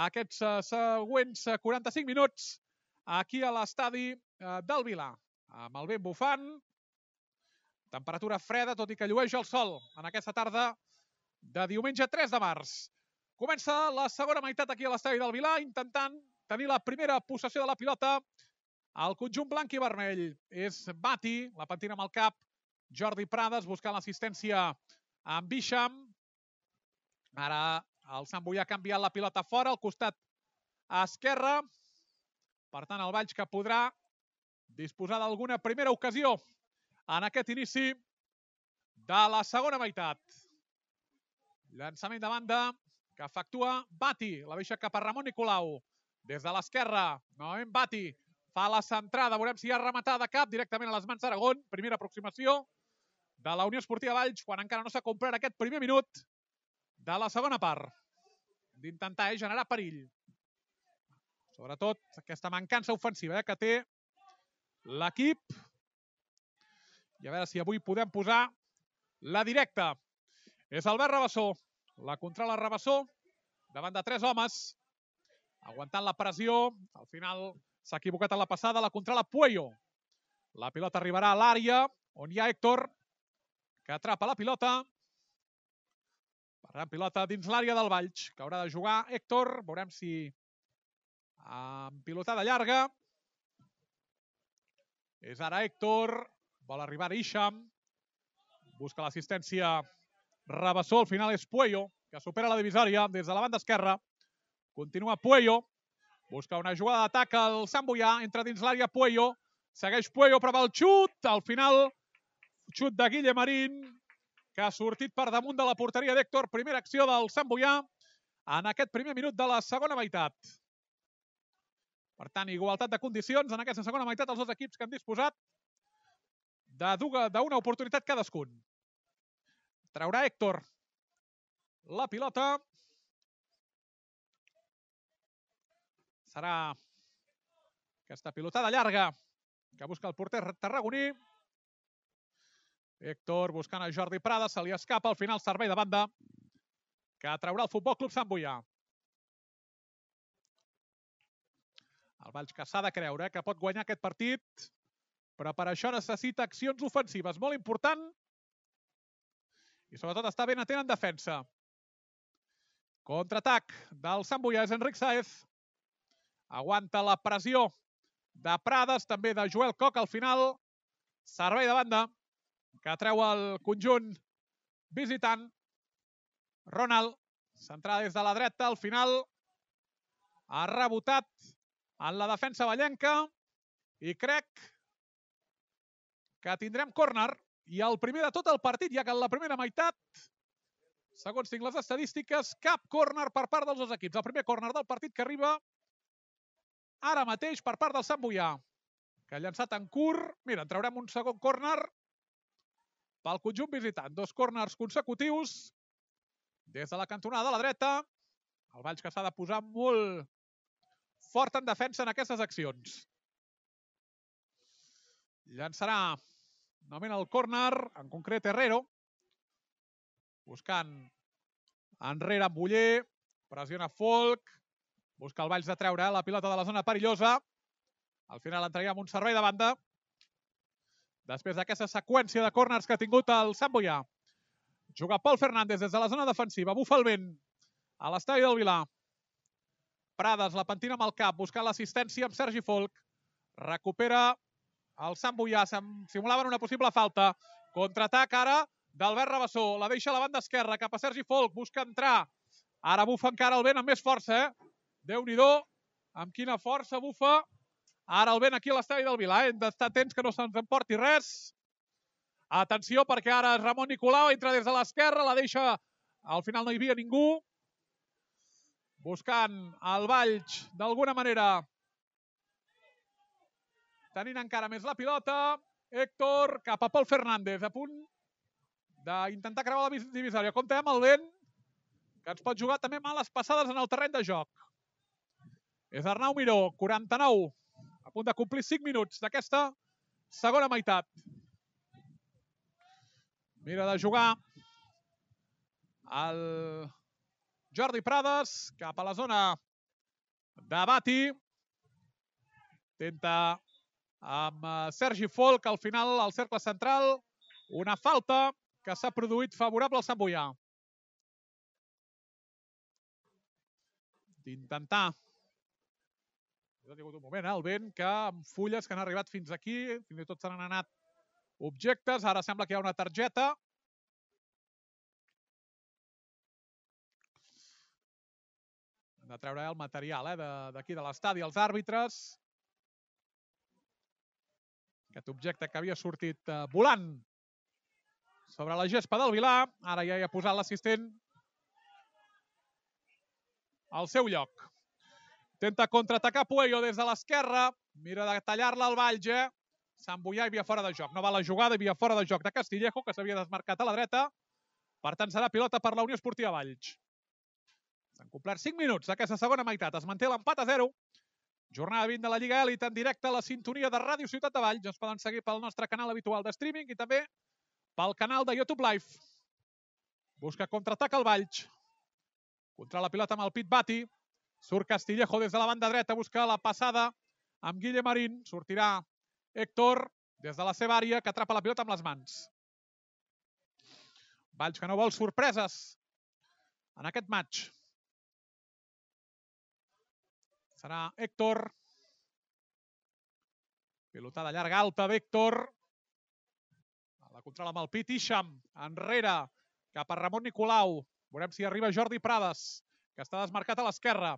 aquests eh, següents 45 eh, minuts aquí a l'estadi del Vilà. Amb el vent bufant, temperatura freda, tot i que llueix el sol en aquesta tarda de diumenge 3 de març. Comença la segona meitat aquí a l'estadi del Vilà, intentant tenir la primera possessió de la pilota el conjunt blanc i vermell. És Bati, la pentina amb el cap, Jordi Prades buscant l'assistència amb Bisham. Ara el Sant Boià ha canviat la pilota fora, al costat esquerre. Per tant, el Valls que podrà disposar d'alguna primera ocasió en aquest inici de la segona meitat. Llançament de banda que efectua Bati. La deixa cap a Ramon Nicolau. Des de l'esquerra, novament Bati. Fa la centrada, veurem si hi ha rematada de cap directament a les mans d'Aragón. Primera aproximació de la Unió Esportiva Valls quan encara no s'ha complert aquest primer minut de la segona part. D'intentar eh, generar perill. Sobretot aquesta mancança ofensiva eh, que té l'equip. I a veure si avui podem posar la directa. És Albert Rabassó. La controla Rabassó davant de tres homes. Aguantant la pressió. Al final s'ha equivocat en la passada. La controla Puello. La pilota arribarà a l'àrea on hi ha Héctor que atrapa la pilota. Per pilota dins l'àrea del Valls, que haurà de jugar Héctor. Veurem si amb pilotada llarga. És ara Héctor. Vol arribar Isham. Busca l'assistència Rabassó. Al final és Puello, que supera la divisòria des de la banda esquerra. Continua Puello. Busca una jugada d'atac al Sant Boià. Entra dins l'àrea Puello. Segueix Puello, prova el xut. Al final xut de Guille Marín, que ha sortit per damunt de la porteria d'Héctor. Primera acció del Sant Boià en aquest primer minut de la segona meitat. Per tant, igualtat de condicions en aquesta segona meitat els dos equips que han disposat d'una oportunitat cadascun. Traurà Héctor la pilota. Serà aquesta pilotada llarga que busca el porter tarragoní. Héctor buscant a Jordi Prada, se li escapa al final servei de banda que traurà el Futbol Club Sant Boià. El Valls que s'ha de creure que pot guanyar aquest partit, però per això necessita accions ofensives. Molt important i sobretot està ben atent en defensa. Contraatac del Sant Boià és Enric Saez. Aguanta la pressió de Prades, també de Joel Coc al final. Servei de banda que treu el conjunt visitant. Ronald, centrada des de la dreta, al final ha rebotat en la defensa ballenca i crec que tindrem córner i el primer de tot el partit, ja que en la primera meitat, segons tinc les estadístiques, cap córner per part dels dos equips. El primer córner del partit que arriba ara mateix per part del Sant Boià, que ha llançat en curt. Mira, en traurem un segon córner pel conjunt visitant. Dos corners consecutius des de la cantonada de la dreta. El Valls que s'ha de posar molt fort en defensa en aquestes accions. Llançarà novament el córner, en concret Herrero, buscant enrere amb Buller, pressiona Folk, busca el Valls de treure la pilota de la zona perillosa. Al final entrega amb un servei de banda després d'aquesta seqüència de corners que ha tingut el Sant Boià. Juga Pol Fernández des de la zona defensiva, bufa el vent a l'estadi del Vilà. Prades, la pentina amb el cap, buscant l'assistència amb Sergi Folk. Recupera el Sant Boià, simulaven una possible falta. Contraatac ara d'Albert Rabassó, la deixa a la banda esquerra, cap a Sergi Folk, busca entrar. Ara bufa encara el vent amb més força, eh? Déu-n'hi-do, amb quina força bufa. Ara el vent aquí a l'estadi del Vilà, eh? hem d'estar atents que no se'ns emporti res. Atenció, perquè ara Ramon Nicolau entra des de l'esquerra, la deixa... Al final no hi havia ningú. Buscant el Valls, d'alguna manera, tenint encara més la pilota. Héctor cap a Pol Fernández, a punt d'intentar creuar la divisòria. Compte amb el vent, que ens pot jugar també males passades en el terreny de joc. És Arnau Miró, 49, a punt de complir 5 minuts d'aquesta segona meitat. Mira de jugar el Jordi Prades cap a la zona de Bati. Tenta amb eh, Sergi Folk al final al cercle central. Una falta que s'ha produït favorable al Sant Boià. D'intentar ha tingut un moment, eh, el vent, que amb fulles que han arribat fins aquí, fins i tot se n'han anat objectes. Ara sembla que hi ha una targeta. Hem de treure el material eh, d'aquí de, de l'estadi, els àrbitres. Aquest objecte que havia sortit eh, volant sobre la gespa del Vilà. Ara ja hi ha posat l'assistent al seu lloc. Tenta contraatacar Puello des de l'esquerra. Mira de tallar-la al Valge. Boià hi havia fora de joc. No va la jugada, hi havia fora de joc de Castillejo, que s'havia desmarcat a la dreta. Per tant, serà pilota per la Unió Esportiva Valls. S'han complert 5 minuts d'aquesta segona meitat. Es manté l'empat a 0. Jornada 20 de la Lliga Elit en directe a la sintonia de Ràdio Ciutat de Valls. Ens poden seguir pel nostre canal habitual de streaming i també pel canal de YouTube Live. Busca contraatac al Valls. Contra la pilota amb el Pit Bati. Surt Castillejo des de la banda dreta, busca la passada amb Guille Marín. Sortirà Héctor des de la seva àrea, que atrapa la pilota amb les mans. Valls que no vol sorpreses en aquest match. Serà Héctor. Pilotada llarga alta d'Héctor. La controla amb el pit Isham, enrere, cap a Ramon Nicolau. Veurem si arriba Jordi Prades, que està desmarcat a l'esquerra.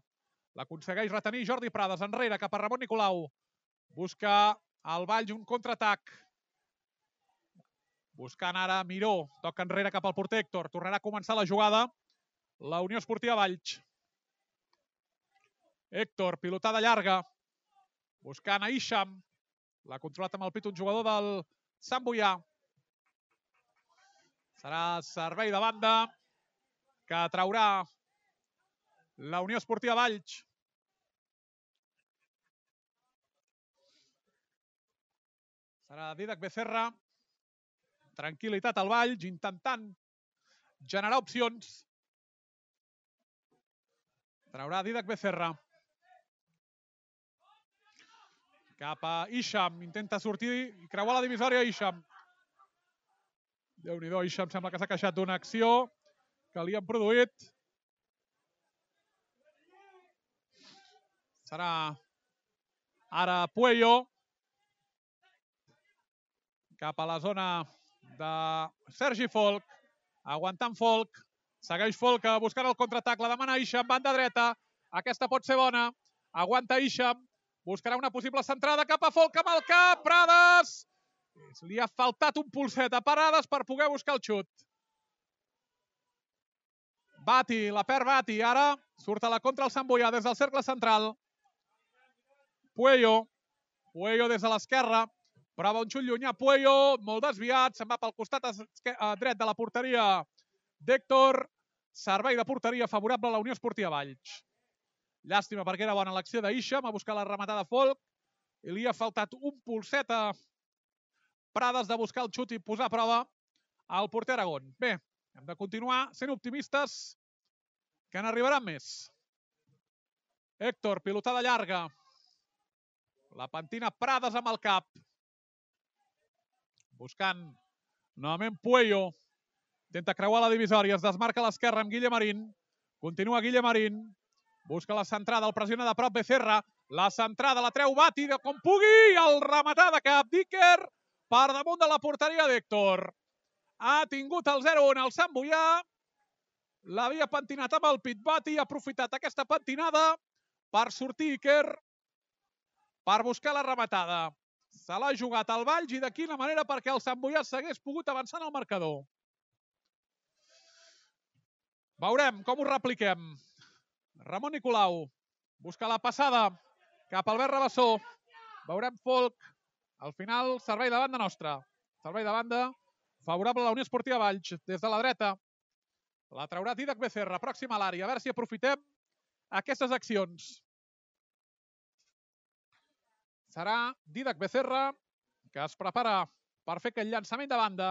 L'aconsegueix retenir Jordi Prades, enrere, cap a Ramon Nicolau. Busca al Valls un contraatac. Buscant ara Miró, toca enrere cap al porter Héctor. Tornarà a començar la jugada. La Unió Esportiva Valls. Héctor, pilotada llarga. Buscant a Isham. L'ha controlat amb el pit un jugador del Sant Boià. Serà servei de banda que traurà la Unió Esportiva Valls. Serà Didac Becerra. Tranquilitat al Valls, intentant generar opcions. Traurà Didac Becerra. Cap a Isham. Intenta sortir i creuar la divisòria Isham. Déu nhi això em sembla que s'ha queixat d'una acció que li han produït. Serà ara Puello cap a la zona de Sergi Folk, aguantant Folk, segueix Folk buscant el contraatac, la demana Isham, banda dreta, aquesta pot ser bona, aguanta Isham, buscarà una possible centrada cap a Folk amb el cap, Prades, li ha faltat un pulset a parades per poder buscar el xut. Bati, la perd Bati. Ara surt a la contra el Sant Boià des del cercle central. Puello. Puello des de l'esquerra. Prova un xut llunyà. Puello, molt desviat. Se'n va pel costat dret de la porteria d'Héctor. Servei de porteria favorable a la Unió Esportiva Valls. Llàstima perquè era bona l'acció d'Isham. Ha buscat la rematada Folk. I li ha faltat un pulset a Prades de buscar el xut i posar a prova al porter Aragón. Bé, hem de continuar sent optimistes que n'arribaran més. Héctor, pilotada llarga. La pentina Prades amb el cap. Buscant novament Puello. Intenta creuar la divisòria, es desmarca a l'esquerra amb Guille Marín. Continua Guille Marín. Busca la centrada, el pressiona de prop Becerra. La centrada la treu Bati de com pugui. El rematar de cap Dicker per damunt de la porteria d'Héctor. Ha tingut el 0-1 el Sant Boià. L'havia pentinat amb el pit Bati. Ha aprofitat aquesta pentinada per sortir Iker per buscar la rematada. Se l'ha jugat al Valls i de quina manera perquè el Sant Boià s'hagués pogut avançar en el marcador. Veurem com ho repliquem. Ramon Nicolau busca la passada cap al Albert Rabassó. Veurem Folk. Al final, servei de banda nostra. Servei de banda favorable a la Unió Esportiva Valls. Des de la dreta. La traurà Didac Becerra, pròxima a l'àrea. A veure si aprofitem aquestes accions. Serà Didac Becerra que es prepara per fer aquest llançament de banda.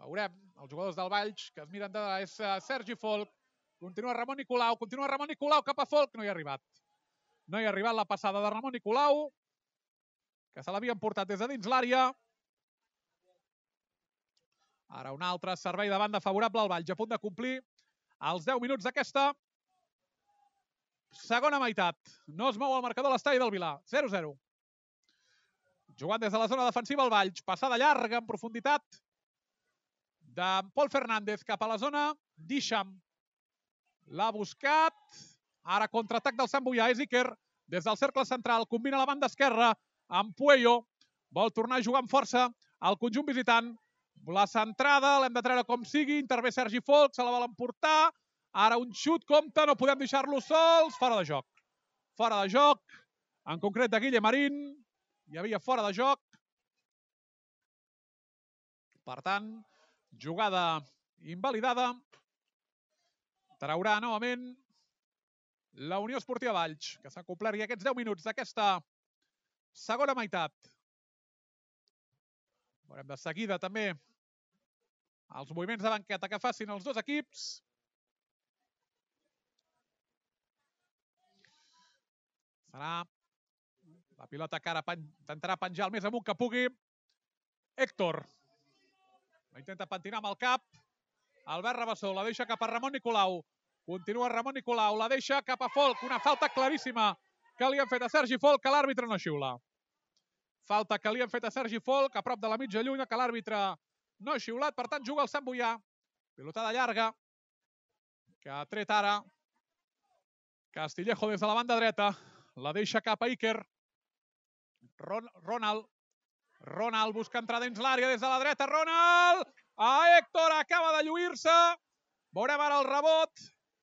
Veurem els jugadors del Valls que es miren de... És eh, Sergi Folk, continua Ramon Nicolau, continua Ramon Nicolau cap a Folk, no hi ha arribat. No hi ha arribat la passada de Ramon Nicolau, que se l'havien portat des de dins l'àrea. Ara un altre servei de banda favorable al Valls, a punt de complir els 10 minuts d'aquesta segona meitat. No es mou el marcador a l'estadi del Vilar, 0-0. Jugant des de la zona defensiva el Valls, passada llarga en profunditat de Pol Fernández cap a la zona d'Ixam. L'ha buscat. Ara contraatac del Sant Boià. És Iker des del cercle central. Combina la banda esquerra amb Puello. Vol tornar a jugar amb força al conjunt visitant. La centrada l'hem de treure com sigui. Intervé Sergi Folk, se la volen portar. Ara un xut, compte, no podem deixar-lo sols. Fora de joc. Fora de joc. En concret de Guille Marín. Hi havia fora de joc. Per tant, Jugada invalidada. Traurà novament la Unió Esportiva Valls, que s'ha complert aquests 10 minuts d'aquesta segona meitat. Veurem de seguida també els moviments de banqueta que facin els dos equips. Serà la pilota que ara intentarà penjar el més amunt que pugui. Héctor. La intenta pentinar amb el cap. Albert Rabassó la deixa cap a Ramon Nicolau. Continua Ramon Nicolau, la deixa cap a Folk. Una falta claríssima que li han fet a Sergi Folk, que l'àrbitre no xiula. Falta que li han fet a Sergi Folk, a prop de la mitja llunya, que l'àrbitre no ha xiulat. Per tant, juga el Sant Boià. Pilotada llarga, que ha tret ara Castillejo des de la banda dreta. La deixa cap a Iker. Ron Ronald Ronald busca entrar dins l'àrea des de la dreta. Ronald! A Héctor acaba de lluir-se. Veurem ara el rebot.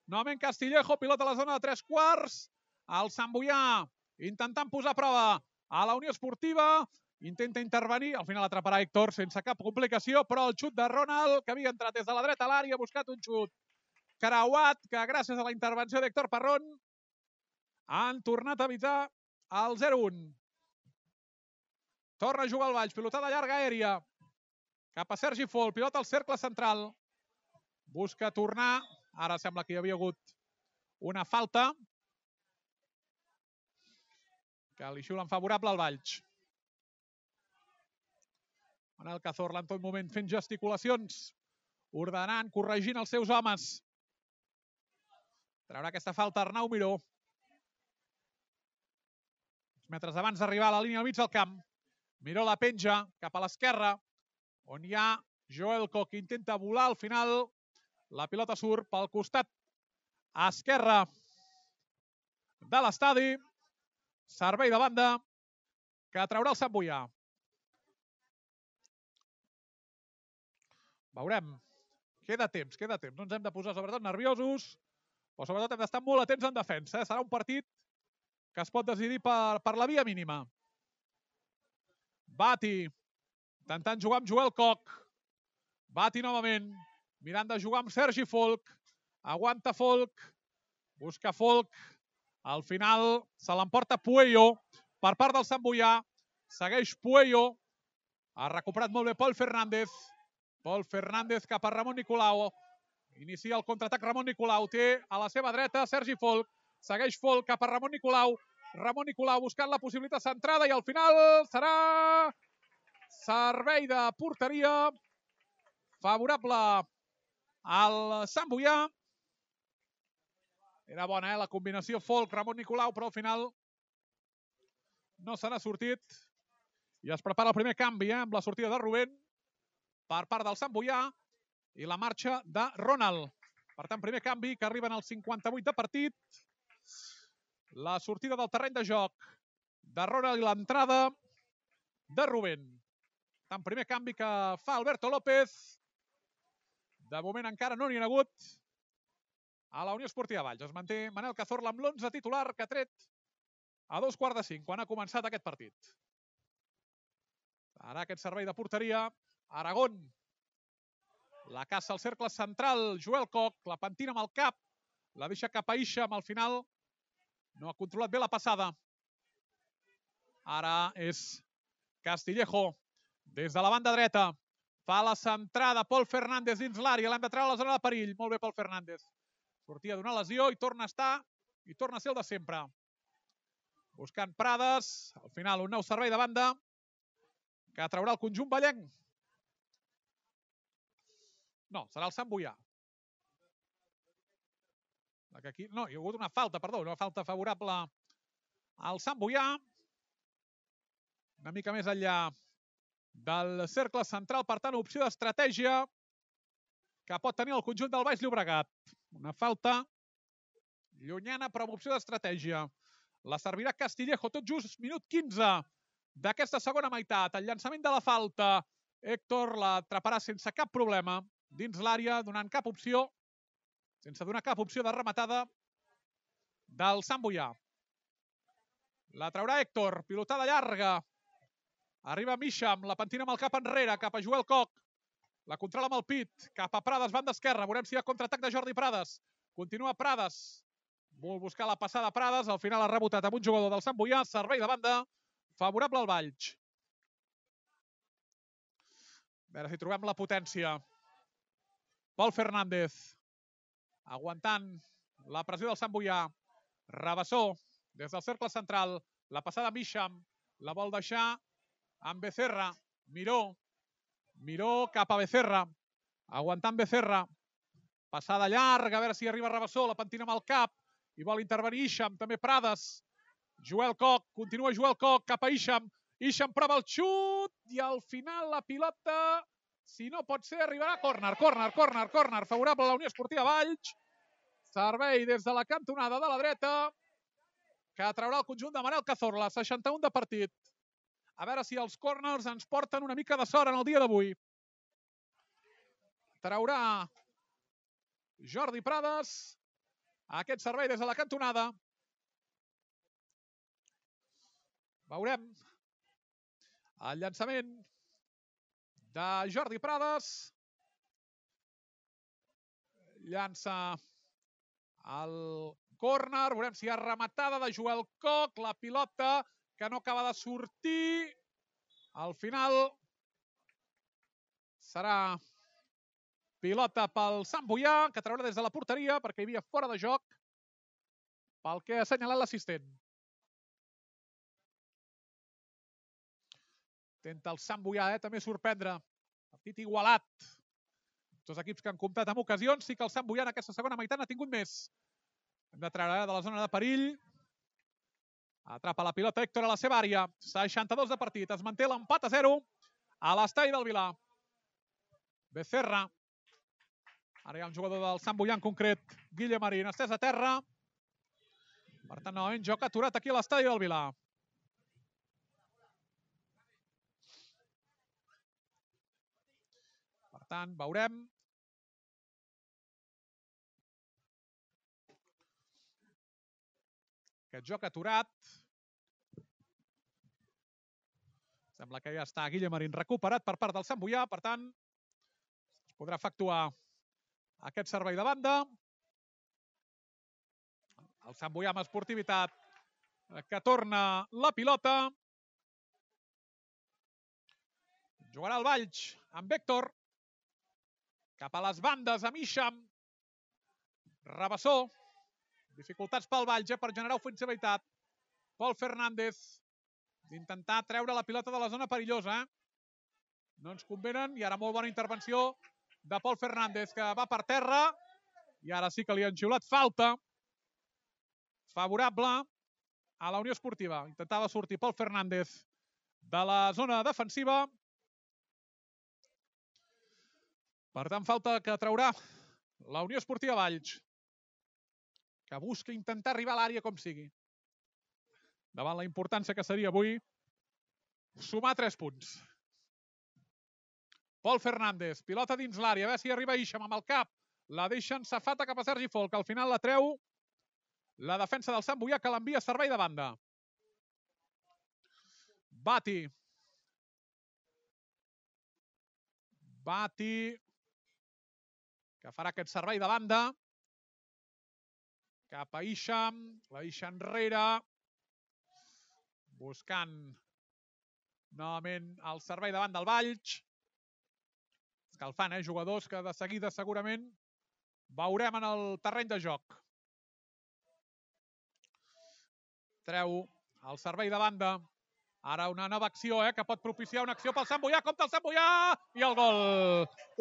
Novament Castillejo, pilota la zona de tres quarts. El Sant Boià intentant posar a prova a la Unió Esportiva. Intenta intervenir, al final atraparà Héctor sense cap complicació, però el xut de Ronald, que havia entrat des de la dreta a l'àrea, ha buscat un xut creuat, que gràcies a la intervenció d'Héctor Parrón han tornat a evitar el 0-1. Torna a jugar el Valls, pilotada llarga aèria. Cap a Sergi Fol, pilota al cercle central. Busca tornar. Ara sembla que hi havia hagut una falta. Que li xiulen favorable al Valls. Manel Cazorla en tot moment fent gesticulacions, ordenant, corregint els seus homes. Traurà aquesta falta Arnau Miró. Metres abans d'arribar a la línia al mig del camp. Miró la penja cap a l'esquerra, on hi ha Joelco que intenta volar. Al final la pilota surt pel costat esquerre de l'estadi. Servei de banda que traurà el Sant Boià. Veurem. Queda temps, queda temps. No ens hem de posar sobretot nerviosos, però sobretot hem d'estar molt atents en defensa. Eh? Serà un partit que es pot decidir per, per la via mínima. Bati, intentant jugar amb Joel Koch. Bati novament, mirant de jugar amb Sergi Folk. Aguanta Folk, busca Folk. Al final se l'emporta Puello per part del Sant Boià. Segueix Puello. Ha recuperat molt bé Pol Fernández. Pol Fernández cap a Ramon Nicolau. Inicia el contraatac Ramon Nicolau. Té a la seva dreta Sergi Folk. Segueix Folk cap a Ramon Nicolau. Ramon Nicolau buscant la possibilitat centrada i al final serà servei de porteria favorable al Sant Boià. Era bona, eh, la combinació Folk, Ramon Nicolau, però al final no se n'ha sortit. I es prepara el primer canvi, eh, amb la sortida de Rubén per part del Sant Boià i la marxa de Ronald. Per tant, primer canvi que arriben al 58 de partit. La sortida del terreny de joc de Ronald i l'entrada de Rubén. Tant primer canvi que fa Alberto López. De moment encara no n'hi ha hagut a la Unió Esportiva Valls. Es manté Manel Cazorla amb l'11 titular que ha tret a dos quarts de cinc, quan ha començat aquest partit. Ara aquest servei de porteria. Aragón. La caça al cercle central. Joel Coc. La pentina amb el cap. La deixa cap a Ixa amb el final. No ha controlat bé la passada. Ara és Castillejo. Des de la banda dreta. Fa la centrada. Pol Fernández dins l'àrea. L'hem de treure a la zona de perill. Molt bé Pol Fernández. Sortia d'una lesió i torna a estar i torna a ser el de sempre. Buscant Prades. Al final un nou servei de banda que traurà el conjunt ballenc. No, serà el Sant Boià. Que aquí, no, hi ha hagut una falta, perdó, una falta favorable al Sant Boià. Una mica més enllà del cercle central, per tant, opció d'estratègia que pot tenir el conjunt del Baix Llobregat. Una falta llunyana, però amb opció d'estratègia. La servirà Castillejo, tot just minut 15 d'aquesta segona meitat. El llançament de la falta, Héctor l'atraparà sense cap problema dins l'àrea, donant cap opció, sense donar cap opció de rematada del Sant Boià. La traurà Héctor, pilotada llarga. Arriba Misha amb la pentina amb el cap enrere, cap a Joel Coc. La controla amb el pit, cap a Prades, banda esquerra. Veurem si hi ha contraatac de Jordi Prades. Continua Prades. Vol buscar la passada Prades. Al final ha rebotat amb un jugador del Sant Boià. Servei de banda. Favorable al Valls. A veure si trobem la potència. Pol Fernández. Aguantant la pressió del Sant Boià. Rabassó des del cercle central. La passada Misham. La vol deixar amb Becerra. Miró. Miró cap a Becerra. Aguantant Becerra. Passada llarga, a veure si arriba Rabassó. La pentina amb el cap. I vol intervenir Isham. També Prades. Joel Coc. Continua Joel Coc cap a Isham. Isham prova el xut i al final la pilota, si no pot ser, arribarà córner, córner, córner, córner, favorable a la Unió Esportiva Valls. Servei des de la cantonada de la dreta que traurà el conjunt de Manel Cazorla, 61 de partit. A veure si els corners ens porten una mica de sort en el dia d'avui. Traurà Jordi Prades aquest servei des de la cantonada. Veurem el llançament de Jordi Prades. Llança el córner. Veurem si hi ha rematada de Joel Coc. La pilota que no acaba de sortir. Al final serà pilota pel Sant Boià, que traurà des de la porteria perquè hi havia fora de joc pel que ha assenyalat l'assistent. Tenta el Sant Boià, eh, també sorprendre. Partit igualat. Dos equips que han comptat amb ocasions. Sí que el Sant Boià en aquesta segona meitat n'ha tingut més. Hem de treure de la zona de perill. Atrapa la pilota Héctor a la seva àrea. 62 de partit. Es manté l'empat a 0 a l'estadi del Vilar. Becerra. Ara hi ha un jugador del Sant Boià en concret. Guille Marín. Estès a terra. Per tant, novament, joc aturat aquí a l'estadi del Vilar. Tant, veurem. Aquest joc aturat. Sembla que ja està Guille Marín recuperat per part del Sant Boià. Per tant, es podrà efectuar aquest servei de banda. El Sant Boià amb esportivitat que torna la pilota. Jugarà el Valls amb Héctor. Cap a les bandes amb Isham. Rabassó. Dificultats pel Valls eh, per generar ofensivitat. Pol Fernández d'intentar treure la pilota de la zona perillosa. No ens convenen i ara molt bona intervenció de Pol Fernández que va per terra i ara sí que li han xiulat falta favorable a la Unió Esportiva. Intentava sortir Pol Fernández de la zona defensiva. Per tant, falta que traurà la Unió Esportiva Valls, que busca intentar arribar a l'àrea com sigui. Davant la importància que seria avui sumar tres punts. Pol Fernández, pilota dins l'àrea, a veure si arriba Ixam amb el cap. La deixen safata cap a Sergi Folk, al final la treu la defensa del Sant Boià que l'envia servei de banda. Bati. Bati que farà aquest servei de banda. Cap a Ixam, la deixa enrere. Buscant novament el servei davant del Valls. Escalfant, eh? Jugadors que de seguida segurament veurem en el terreny de joc. Treu el servei de banda. Ara una nova acció, eh, que pot propiciar una acció pel Sant Boià. Compte el Sant Boià! I el gol.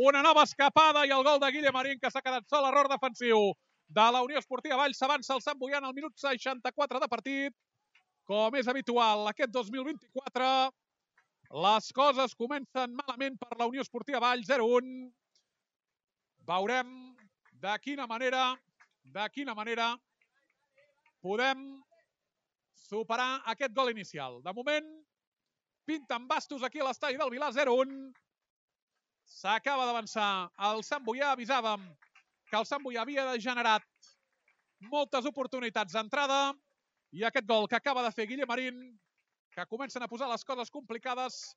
Una nova escapada i el gol de Guille Marín, que s'ha quedat sol. Error defensiu de la Unió Esportiva Valls. S'avança el Sant Boià en el minut 64 de partit. Com és habitual, aquest 2024 les coses comencen malament per la Unió Esportiva Valls, 0-1. Veurem de quina manera, de quina manera podem superar aquest gol inicial. De moment, pinten bastos aquí a l'estadi del Vilà, 0-1. S'acaba d'avançar el Sant Boià. Avisàvem que el Sant Boià havia generat moltes oportunitats d'entrada i aquest gol que acaba de fer Guille Marín, que comencen a posar les coses complicades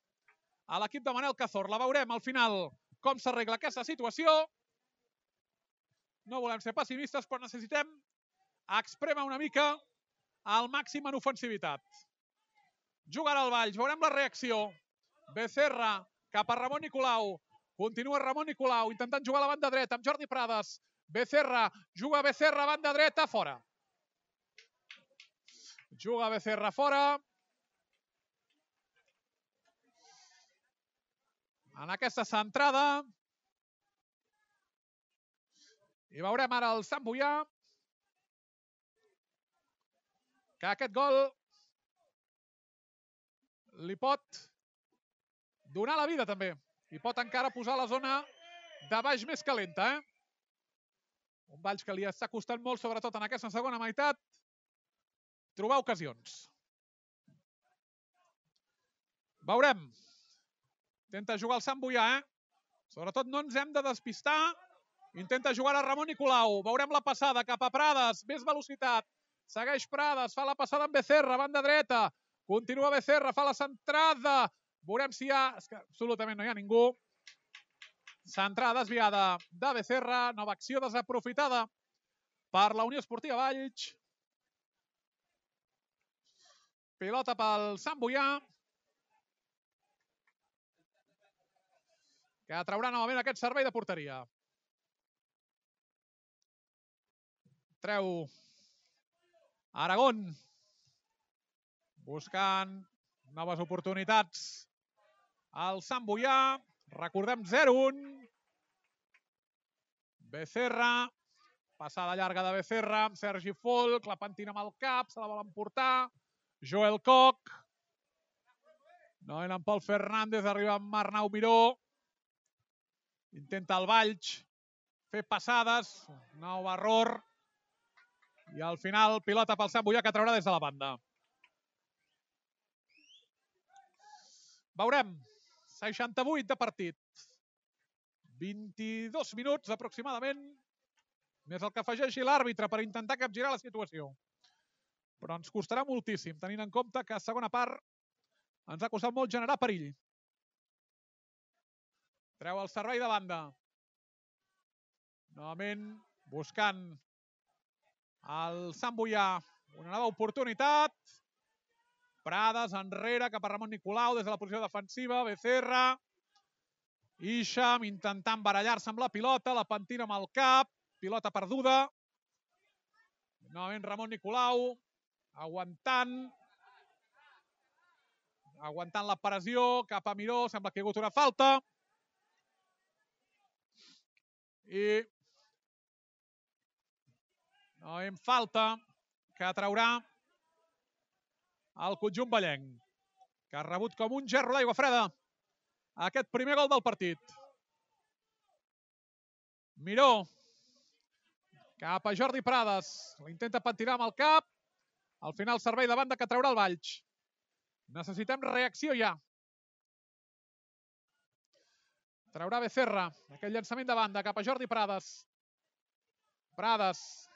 a l'equip de Manel Cazor. La veurem al final com s'arregla aquesta situació. No volem ser pessimistes, però necessitem exprema una mica al màxim en ofensivitat. Jugarà el Valls, veurem la reacció. Becerra cap a Ramon Nicolau. Continua Ramon Nicolau intentant jugar a la banda dreta amb Jordi Prades. Becerra, juga Becerra, banda dreta, fora. Juga Becerra fora. En aquesta centrada. I veurem ara el Sant Boià que aquest gol li pot donar la vida també. I pot encara posar la zona de baix més calenta. Eh? Un Valls que li està costant molt, sobretot en aquesta segona meitat, trobar ocasions. Veurem. Intenta jugar el Sant Boià, eh? Sobretot no ens hem de despistar. Intenta jugar a Ramon Nicolau. Veurem la passada cap a Prades. Més velocitat. Segueix Prades, fa la passada amb Becerra, banda dreta. Continua Becerra, fa la centrada. Veurem si hi ha... És que absolutament no hi ha ningú. Centrada desviada de Becerra. Nova acció desaprofitada per la Unió Esportiva Valls. Pilota pel Sant Boià. Que traurà novament aquest servei de porteria. Treu Aragón buscant noves oportunitats al Sant Boià. Recordem 0-1. Becerra, passada llarga de Becerra amb Sergi Folk, la pentina amb el cap, se la volen portar. Joel Koch. No en Pol Fernández, arriba amb Arnau Miró. Intenta el Valls fer passades. Nou error. I al final, pilota pel Sant Boià que traurà des de la banda. Veurem. 68 de partit. 22 minuts aproximadament. Més el que afegeixi l'àrbitre per intentar capgirar la situació. Però ens costarà moltíssim, tenint en compte que a segona part ens ha costat molt generar perill. Treu el servei de banda. Novament buscant el Sant Boià. Una nova oportunitat. Prades enrere cap a Ramon Nicolau des de la posició defensiva. Becerra. Ixam intentant barallar-se amb la pilota. La pentina amb el cap. Pilota perduda. Novament Ramon Nicolau. Aguantant. Aguantant la pressió cap a Miró. Sembla que hi ha hagut una falta. I no en falta que traurà el conjunt ballenc, que ha rebut com un gerro d'aigua freda aquest primer gol del partit. Miró, cap a Jordi Prades, l'intenta pentinar amb el cap, al final servei de banda que traurà el Valls. Necessitem reacció ja. Traurà Becerra, aquell llançament de banda cap a Jordi Prades. Prades.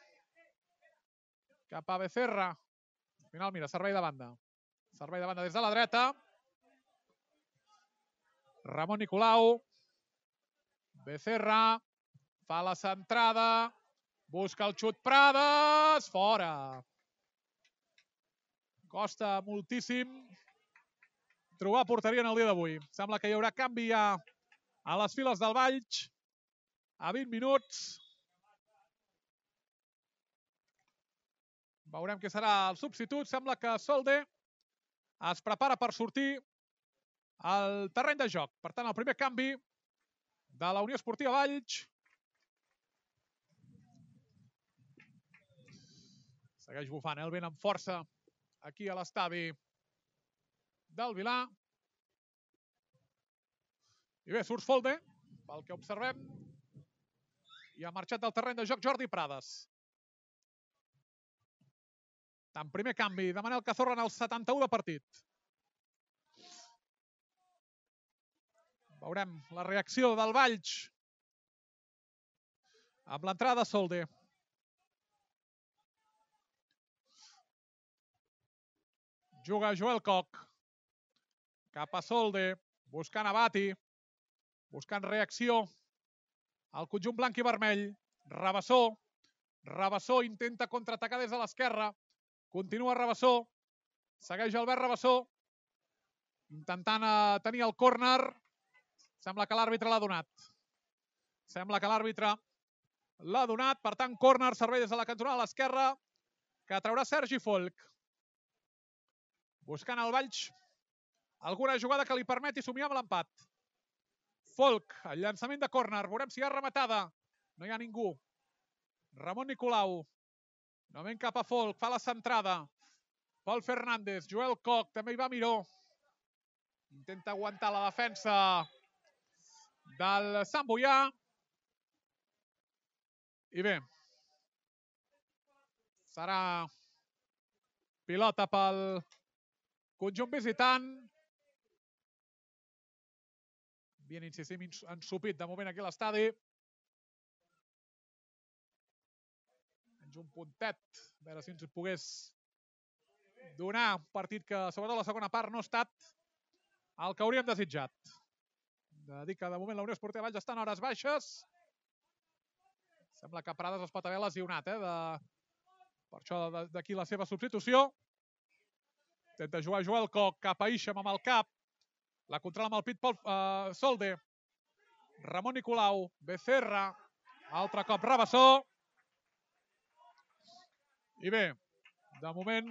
Cap a Becerra. Al final, mira, servei de banda. Servei de banda des de la dreta. Ramon Nicolau. Becerra. Fa la centrada. Busca el xut Prades. Fora. Costa moltíssim trobar porteria en el dia d'avui. Sembla que hi haurà canvi ja a les files del Valls a 20 minuts. Veurem què serà el substitut. Sembla que Solde es prepara per sortir al terreny de joc. Per tant, el primer canvi de la Unió Esportiva Valls. Segueix bufant eh, el vent amb força aquí a l'estadi del Vilà. I bé, surt Folde, pel que observem. I ha marxat del terreny de joc Jordi Prades. En primer canvi de Manel Cazorra en el 71 de partit. Veurem la reacció del Valls amb l'entrada de Solde. Juga Joel Koch. Cap a Solde, buscant Abati, buscant reacció. El conjunt blanc i vermell. Rabassó. Rabassó intenta contraatacar des de l'esquerra. Continua Rabassó. Segueix Albert Rabassó. Intentant eh, tenir el córner. Sembla que l'àrbitre l'ha donat. Sembla que l'àrbitre l'ha donat. Per tant, córner, servei des de la cantonada a l'esquerra, que traurà Sergi Folk buscant el Valls alguna jugada que li permeti somiar amb l'empat. Folk, el llançament de córner, veurem si hi ha rematada. No hi ha ningú. Ramon Nicolau, novament cap a Folk, fa la centrada. Pol Fernández, Joel Koch, també hi va Miró. Intenta aguantar la defensa del Sant Boià. I bé, serà pilota pel Conjunt visitant. Bien insistim, ensupit de moment aquí a l'estadi. Menys un puntet. A veure si ens pogués donar un partit que, sobretot la segona part, no ha estat el que hauríem desitjat. De dir que de moment la Unió Esportiva Valls està en hores baixes. Sembla que Prades es pot haver lesionat, eh? De... Per això d'aquí la seva substitució. Intenta jugar Joel Koch cap a Ixam amb el cap. La controla amb el pit Pol uh, Solde. Ramon Nicolau, Becerra, altre cop Rabassó. I bé, de moment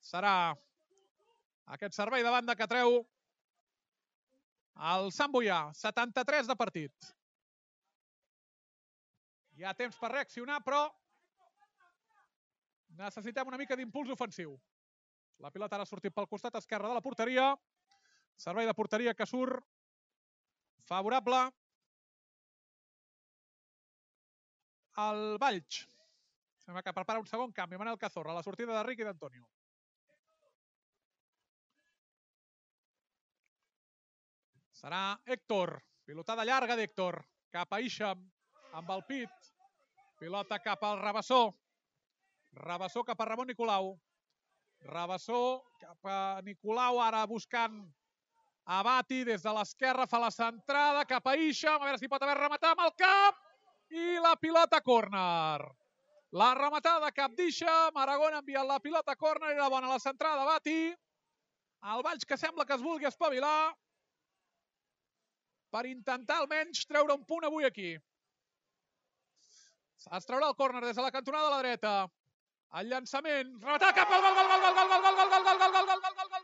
serà aquest servei de banda que treu el Sant Boià, 73 de partit. Hi ha temps per reaccionar, però Necessitem una mica d'impuls ofensiu. La pilota ara ha sortit pel costat esquerre de la porteria. Servei de porteria que surt favorable al Valls. Sembla que prepara un segon canvi. Manel Cazorra, la sortida de Ric i d'Antonio. Serà Héctor. Pilotada llarga d'Héctor. Cap a Ixam amb el pit. Pilota cap al Rabassó. Rabassó cap a Ramon Nicolau. Rabassó cap a Nicolau, ara buscant Abati des de l'esquerra, fa la centrada cap a Ixa, a veure si pot haver rematat amb el cap, i la pilota córner. La rematada cap d'Ixa, Maragón ha enviat la pilota córner, era bona la centrada Abati. El Valls que sembla que es vulgui espavilar per intentar almenys treure un punt avui aquí. Es traurà el córner des de la cantonada de la dreta. El llançament, rematar cap al gol, gol, gol, gol, gol, gol, gol, gol, gol, gol, gol, gol, gol, gol, gol,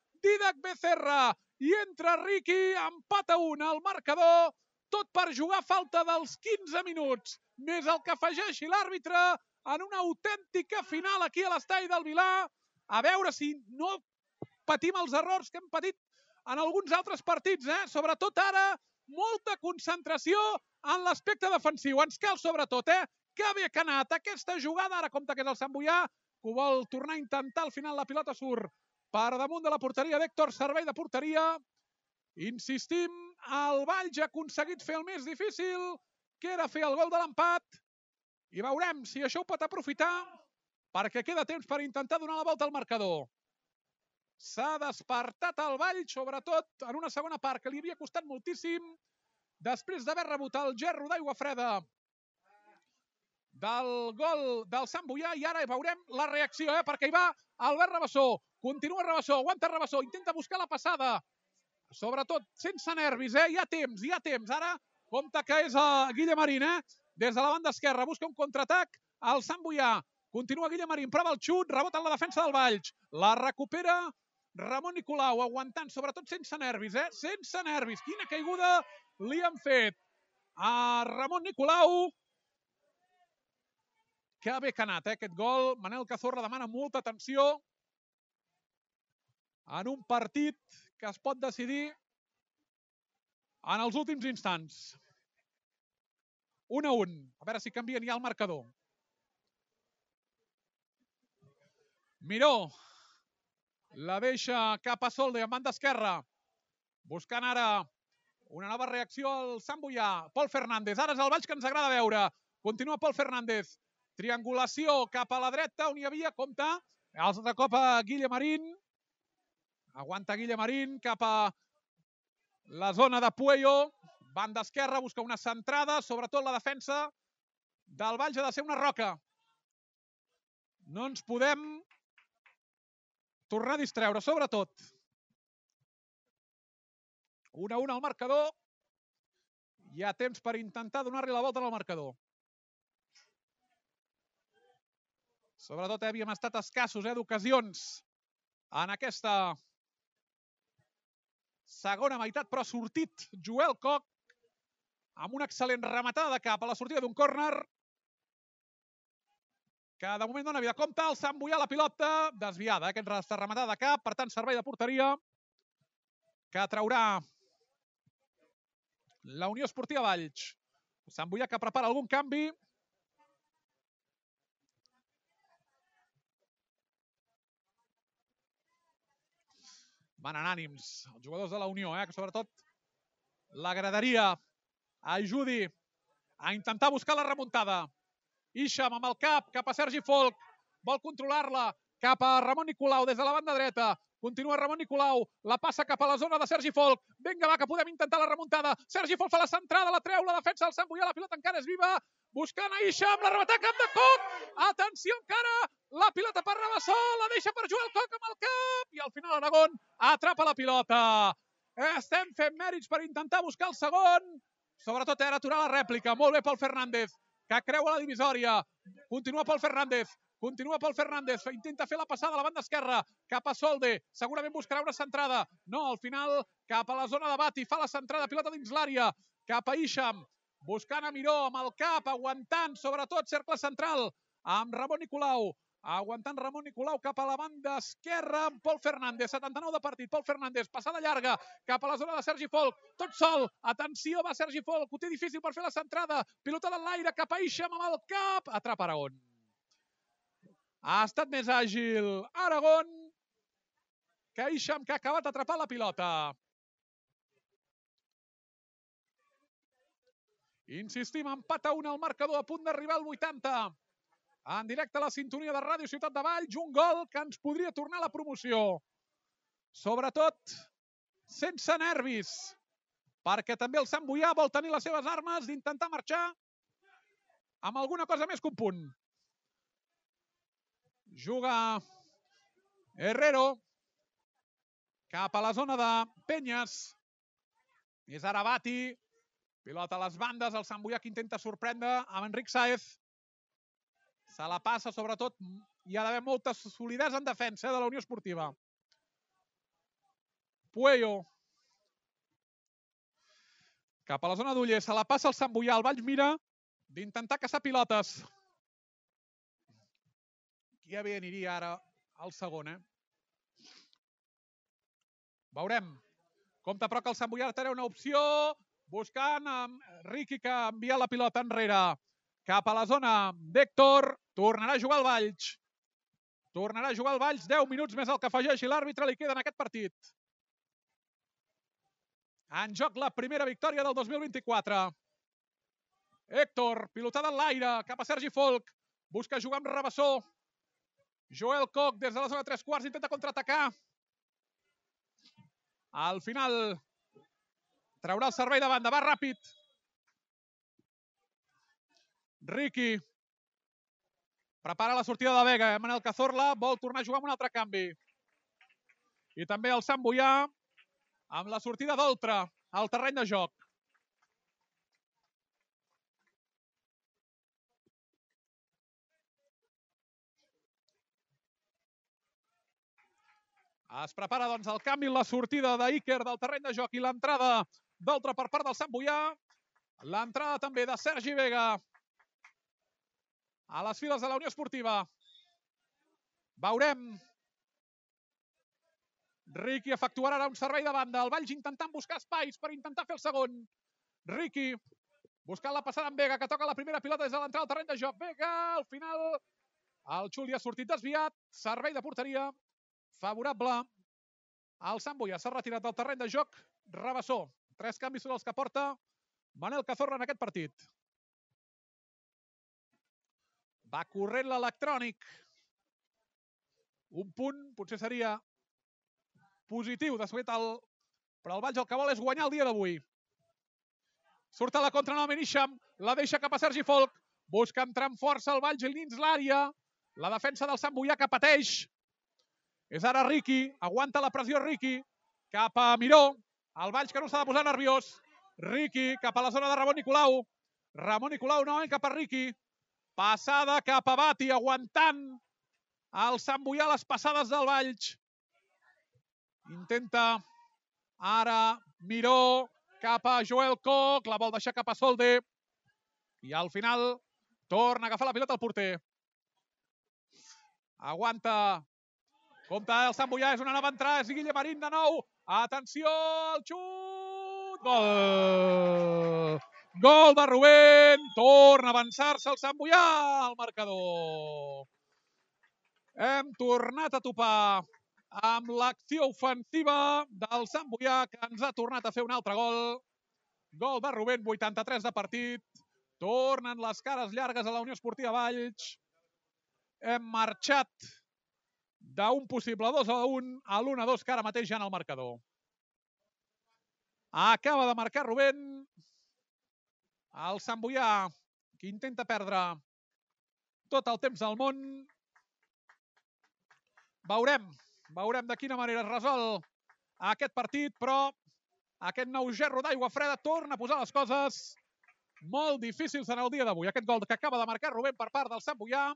Didac Becerra i entra Riqui, empat a un al marcador, tot per jugar falta dels 15 minuts, més el que afegeixi l'àrbitre en una autèntica final aquí a l'estadi del Vilà, a veure si no patim els errors que hem patit en alguns altres partits, eh? sobretot ara molta concentració en l'aspecte defensiu. Ens cal sobretot, eh? Que bé que ha anat aquesta jugada, ara compta que és el Sant Boià, que ho vol tornar a intentar, al final la pilota surt per damunt de la porteria d'Héctor, servei de porteria. Insistim, el Valls ha aconseguit fer el més difícil, que era fer el gol de l'empat, i veurem si això ho pot aprofitar, perquè queda temps per intentar donar la volta al marcador. S'ha despertat el Vall, sobretot en una segona part que li havia costat moltíssim, després d'haver rebut el gerro d'aigua freda del gol del Sant Boià i ara veurem la reacció, eh? perquè hi va Albert Rabassó, continua Rabassó, aguanta Rabassó, intenta buscar la passada, sobretot sense nervis, eh? hi ha temps, hi ha temps, ara compta que és a Guille Marín, eh? des de la banda esquerra, busca un contraatac al Sant Boià, continua Guille Marín, prova el xut, rebota en la defensa del Valls, la recupera Ramon Nicolau, aguantant, sobretot sense nervis, eh? sense nervis, quina caiguda li han fet a Ramon Nicolau, que bé que ha anat, eh, aquest gol. Manel Cazorla demana molta atenció en un partit que es pot decidir en els últims instants. 1 a 1. A veure si canvien ja el marcador. Miró la deixa cap a Solde, en banda esquerra. Buscant ara una nova reacció al Sant Boià. Pol Fernández. Ara és el baix que ens agrada veure. Continua Pol Fernández. Triangulació cap a la dreta, on hi havia, compte, de cop a Guille Marín. Aguanta Guille Marín cap a la zona de Puello. Banda esquerra, busca una centrada, sobretot la defensa del Valls ha de ser una roca. No ens podem tornar a distreure, sobretot. 1 a 1 al marcador. Hi ha temps per intentar donar-li la volta al marcador. Sobretot eh, havíem estat escassos eh, d'ocasions en aquesta segona meitat, però ha sortit Joel Coc amb una excel·lent rematada de cap a la sortida d'un córner que de moment dona vida. Compte, el Sant Boià la pilota desviada, eh, aquesta rematada de cap, per tant servei de porteria que traurà la Unió Esportiva Valls. Sant Boià que prepara algun canvi. Van en ànims els jugadors de la Unió, eh, que sobretot l'agradaria ajudi a intentar buscar la remuntada. Ixam amb el cap cap a Sergi Folk, vol controlar-la cap a Ramon Nicolau des de la banda dreta. Continua Ramon Nicolau, la passa cap a la zona de Sergi Folk. Vinga, va, que podem intentar la remuntada. Sergi Folk fa la centrada, la treu, la defensa del Sant Boià, la pilota encara és viva. Buscant a Ixam, la rebata cap de Coc. Atenció encara, la pilota per Rabassó, la deixa per Joel Coc amb el cap i al final Aragón atrapa la pilota. Estem fent mèrits per intentar buscar el segon. Sobretot era aturar la rèplica. Molt bé Pol Fernández, que creua la divisòria. Continua Pol Fernández, Continua Pol Fernández, intenta fer la passada a la banda esquerra, cap a Solde, segurament buscarà una centrada. No, al final, cap a la zona de Bati, fa la centrada, pilota dins l'àrea, cap a Ixam, buscant a Miró amb el cap, aguantant, sobretot, cercle central, amb Ramon Nicolau. Aguantant Ramon Nicolau cap a la banda esquerra amb Pol Fernández, 79 de partit, Pol Fernández, passada llarga cap a la zona de Sergi Folk, tot sol, atenció, va Sergi Folk, ho té difícil per fer la centrada, pilota de l'aire cap a Ixam amb el cap, atrapa Aragón. Ha estat més àgil Aragón que Ixam, que ha acabat atrapant la pilota. Insistim, empat a un al marcador, a punt d'arribar al 80 en directe a la sintonia de Ràdio Ciutat de Valls, un gol que ens podria tornar a la promoció. Sobretot, sense nervis, perquè també el Sant Boià vol tenir les seves armes d'intentar marxar amb alguna cosa més que un punt. Juga Herrero, cap a la zona de Penyes. És ara Bati. Pilota a les bandes, el Sant Boià que intenta sorprendre amb Enric Saez. Se la passa, sobretot, hi ha d'haver molta solidesa en defensa eh, de la Unió Esportiva. Puello. Cap a la zona d'Uller, se la passa el Sant Boià, el Valls mira d'intentar caçar pilotes. Qui bé aniria ara al segon, eh? Veurem. Compte però que el Sant Boià té una opció buscant Riqui que envia la pilota enrere cap a la zona d'Héctor. Tornarà a jugar el Valls. Tornarà a jugar el Valls. 10 minuts més el que afegeixi l'àrbitre li queda en aquest partit. En joc la primera victòria del 2024. Héctor, pilotada en l'aire, cap a Sergi Folk. Busca jugar amb Rabassó. Joel Koch des de la zona 3 quarts intenta contraatacar. Al final Traurà el servei de banda, va ràpid. Ricky. Prepara la sortida de Vega. Manel Cazorla vol tornar a jugar amb un altre canvi. I també el Sant Boià amb la sortida d'Oltra al terreny de joc. Es prepara doncs el canvi, la sortida d'Iker del terreny de joc i l'entrada d'altra per part del Sant Boià. L'entrada també de Sergi Vega a les files de la Unió Esportiva. Veurem. Riqui efectuarà ara un servei de banda. El Valls intentant buscar espais per intentar fer el segon. Riqui buscant la passada amb Vega, que toca la primera pilota des de l'entrada al terreny de joc. Vega, al final, el Xuli ha sortit desviat. Servei de porteria favorable. El Sant Boià s'ha retirat del terreny de joc. Rabassó Tres canvis són els que porta Manel Cazorla en aquest partit. Va corrent l'electrònic. Un punt potser seria positiu de fet el... Però el Valls el que vol és guanyar el dia d'avui. Surt a la contra novament Isham, la deixa cap a Sergi Folk, busca entrar amb força el Valls dins l'àrea. La defensa del Sant Boià que pateix. És ara Riqui, aguanta la pressió Riqui, cap a Miró, el Valls que no s'ha de posar nerviós. Riqui cap a la zona de Ramon Nicolau. Ramon Nicolau novament cap a Riqui. Passada cap a Bati, aguantant el Sant Boià les passades del Valls. Intenta ara Miró cap a Joel Koch, la vol deixar cap a Solde. I al final torna a agafar la pilota el porter. Aguanta. Compte el Sant Boià, és una nova entrada, és Guille Marín de nou. Atenció al xut! Gol! Gol de Rubén! Torna a avançar-se el Sant Boià al marcador. Hem tornat a topar amb l'acció ofensiva del Sant Boià, que ens ha tornat a fer un altre gol. Gol de Rubén, 83 de partit. Tornen les cares llargues a la Unió Esportiva Valls. Hem marxat d'un possible 2 a 1 a l'1 a 2 que ara mateix ja en el marcador. Acaba de marcar Rubén. El Sant Boià, que intenta perdre tot el temps del món. Veurem, veurem de quina manera es resol aquest partit, però aquest nou gerro d'aigua freda torna a posar les coses molt difícils en el dia d'avui. Aquest gol que acaba de marcar Rubén per part del Sant Boià.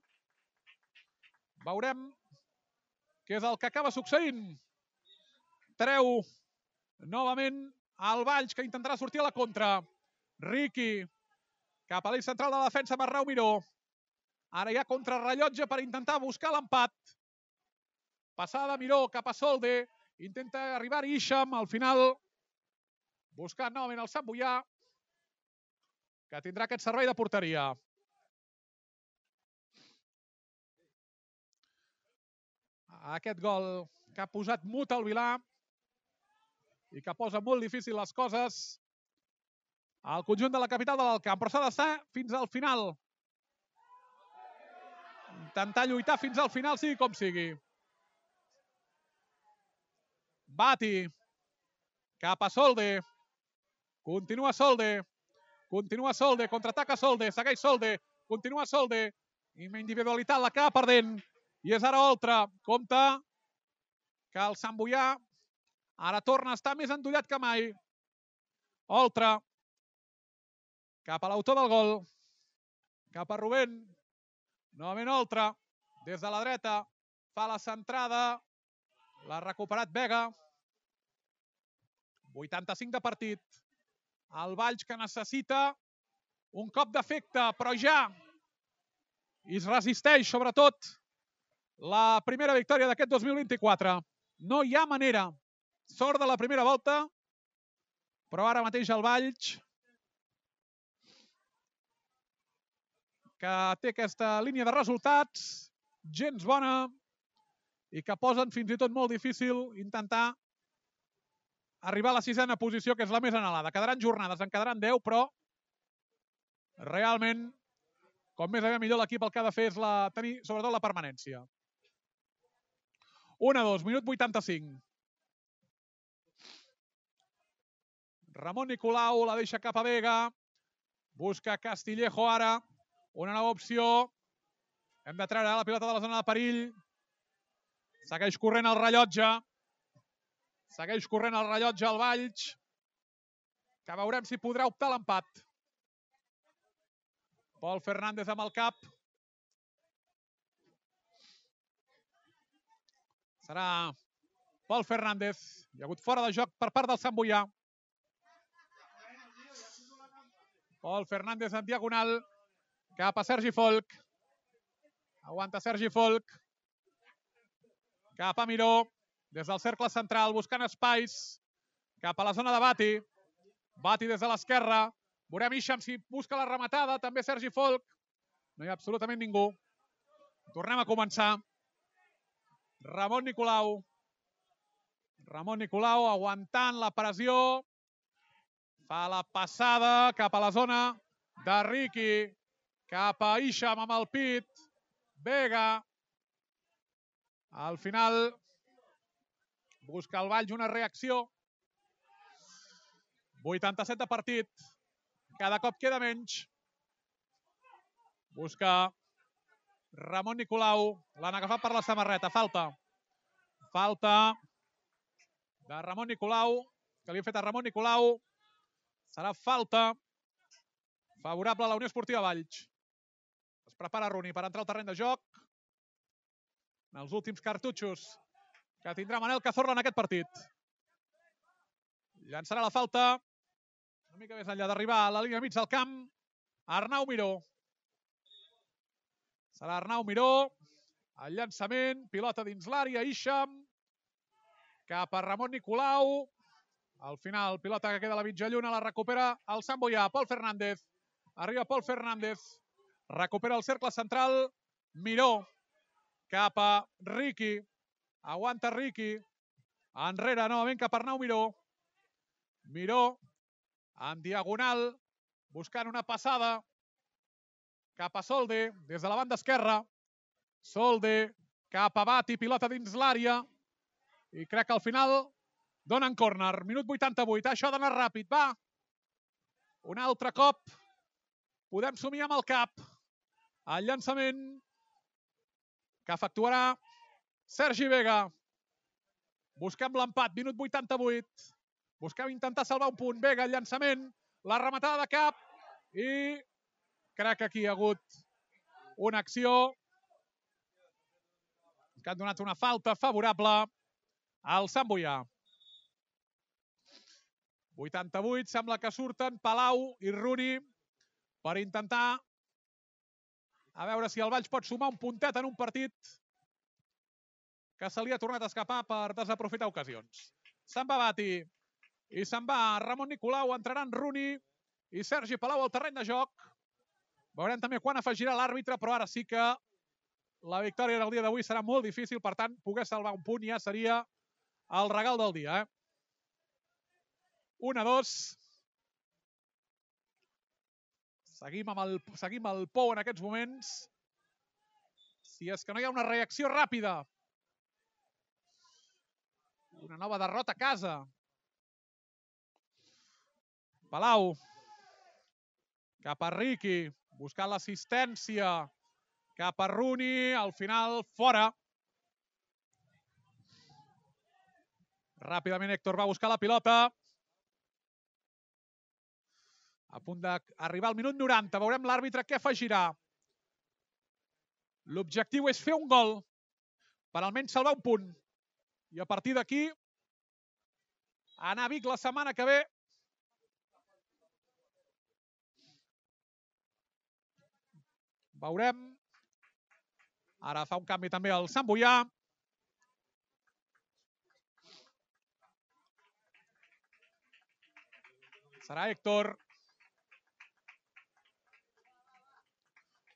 Veurem que és el que acaba succeint. Treu novament el Valls, que intentarà sortir a la contra. Riqui, cap a l'eix central de la defensa, Marrau Miró. Ara hi ha contrarrellotge per intentar buscar l'empat. Passada Miró cap a Solde. Intenta arribar Isham, al final buscant novament el Sant Boià, que tindrà aquest servei de porteria. Aquest gol que ha posat mut al Vilà i que posa molt difícil les coses al conjunt de la capital de l'Alcamp. Però s'ha d'estar fins al final. Intentar lluitar fins al final, sigui com sigui. Bati. Cap a Solde. Continua Solde. Continua Solde. Contraataca Solde. Segueix Solde. Continua Solde. I individualitat l'acaba perdent. I és ara Oltra. Compte que el Sant Boià Ara torna a estar més endollat que mai. Oltra. Cap a l'autor del gol. Cap a Rubén. Novament Oltra. Des de la dreta. Fa la centrada. L'ha recuperat Vega. 85 de partit. El Valls que necessita un cop d'efecte, però ja es resisteix, sobretot, la primera victòria d'aquest 2024. No hi ha manera. Sort de la primera volta, però ara mateix el Valls que té aquesta línia de resultats gens bona i que posen fins i tot molt difícil intentar arribar a la sisena posició, que és la més anhelada. Quedaran jornades, en quedaran 10, però realment, com més aviat millor l'equip el que ha de fer és la, tenir sobretot la permanència. 1-2, minut 85. Ramon Nicolau la deixa cap a Vega. Busca Castillejo ara. Una nova opció. Hem de treure la pilota de la zona de perill. Segueix corrent el rellotge. Segueix corrent el rellotge al Valls. Que veurem si podrà optar l'empat. Pol Fernández amb el cap. Serà Pol Fernández. Hi ha hagut fora de joc per part del Sant Boià. Pol Fernández en diagonal. Cap a Sergi Folk. Aguanta Sergi Folk. Cap a Miró. Des del cercle central, buscant espais. Cap a la zona de Bati. Bati des de l'esquerra. Veurem Isham si busca la rematada. També Sergi Folk. No hi ha absolutament ningú. Tornem a començar. Ramon Nicolau. Ramon Nicolau aguantant la pressió. Fa la passada cap a la zona de Ricky. Cap a Isham amb el pit. Vega. Al final busca el Valls una reacció. 87 de partit. Cada cop queda menys. Busca Ramon Nicolau. L'han agafat per la samarreta. Falta. Falta de Ramon Nicolau, que li ha fet a Ramon Nicolau. Serà falta favorable a la Unió Esportiva Valls. Es prepara Runi per entrar al terreny de joc. En els últims cartutxos que tindrà Manel Cazorla en aquest partit. Llançarà la falta una mica més enllà d'arribar a la línia mig del camp. Arnau Miró. Serà Arnau Miró. El llançament, pilota dins l'àrea, Isham. Cap a Ramon Nicolau. Al final, pilota que queda a la mitja lluna, la recupera el Sant Boià, Pol Fernández. Arriba Pol Fernández. Recupera el cercle central. Miró. Cap a Ricky. Aguanta Ricky. Enrere, novament cap a Arnau Miró. Miró. En diagonal. Buscant una passada. Cap a Solde. Des de la banda esquerra. Solde. Cap a Bati. Pilota dins l'àrea. I crec que al final donen córner. Minut 88. Això ha d'anar ràpid. Va. Un altre cop. Podem somiar amb el cap. El llançament que efectuarà Sergi Vega. Busquem l'empat. Minut 88. Busquem intentar salvar un punt. Vega, el llançament. La rematada de cap. I crec que aquí hi ha hagut una acció que ha donat una falta favorable al Sant Boià. 88, sembla que surten Palau i Runi per intentar a veure si el Valls pot sumar un puntet en un partit que se li ha tornat a escapar per desaprofitar ocasions. Se'n va Bati i se'n va Ramon Nicolau, entraran Runi i Sergi Palau al terreny de joc. Veurem també quan afegirà l'àrbitre, però ara sí que la victòria del dia d'avui serà molt difícil, per tant, poder salvar un punt ja seria el regal del dia. Eh? 1 a 2. Seguim amb, el, seguim el Pou en aquests moments. Si és que no hi ha una reacció ràpida. Una nova derrota a casa. Palau. Cap a Riqui. Buscant l'assistència. Cap a Runi. Al final, fora. Ràpidament Héctor va buscar la pilota. A punt d'arribar al minut 90. Veurem l'àrbitre què afegirà. L'objectiu és fer un gol per almenys salvar un punt. I a partir d'aquí anar a Vic la setmana que ve Veurem. Ara fa un canvi també el Sant Boià. Serà Héctor.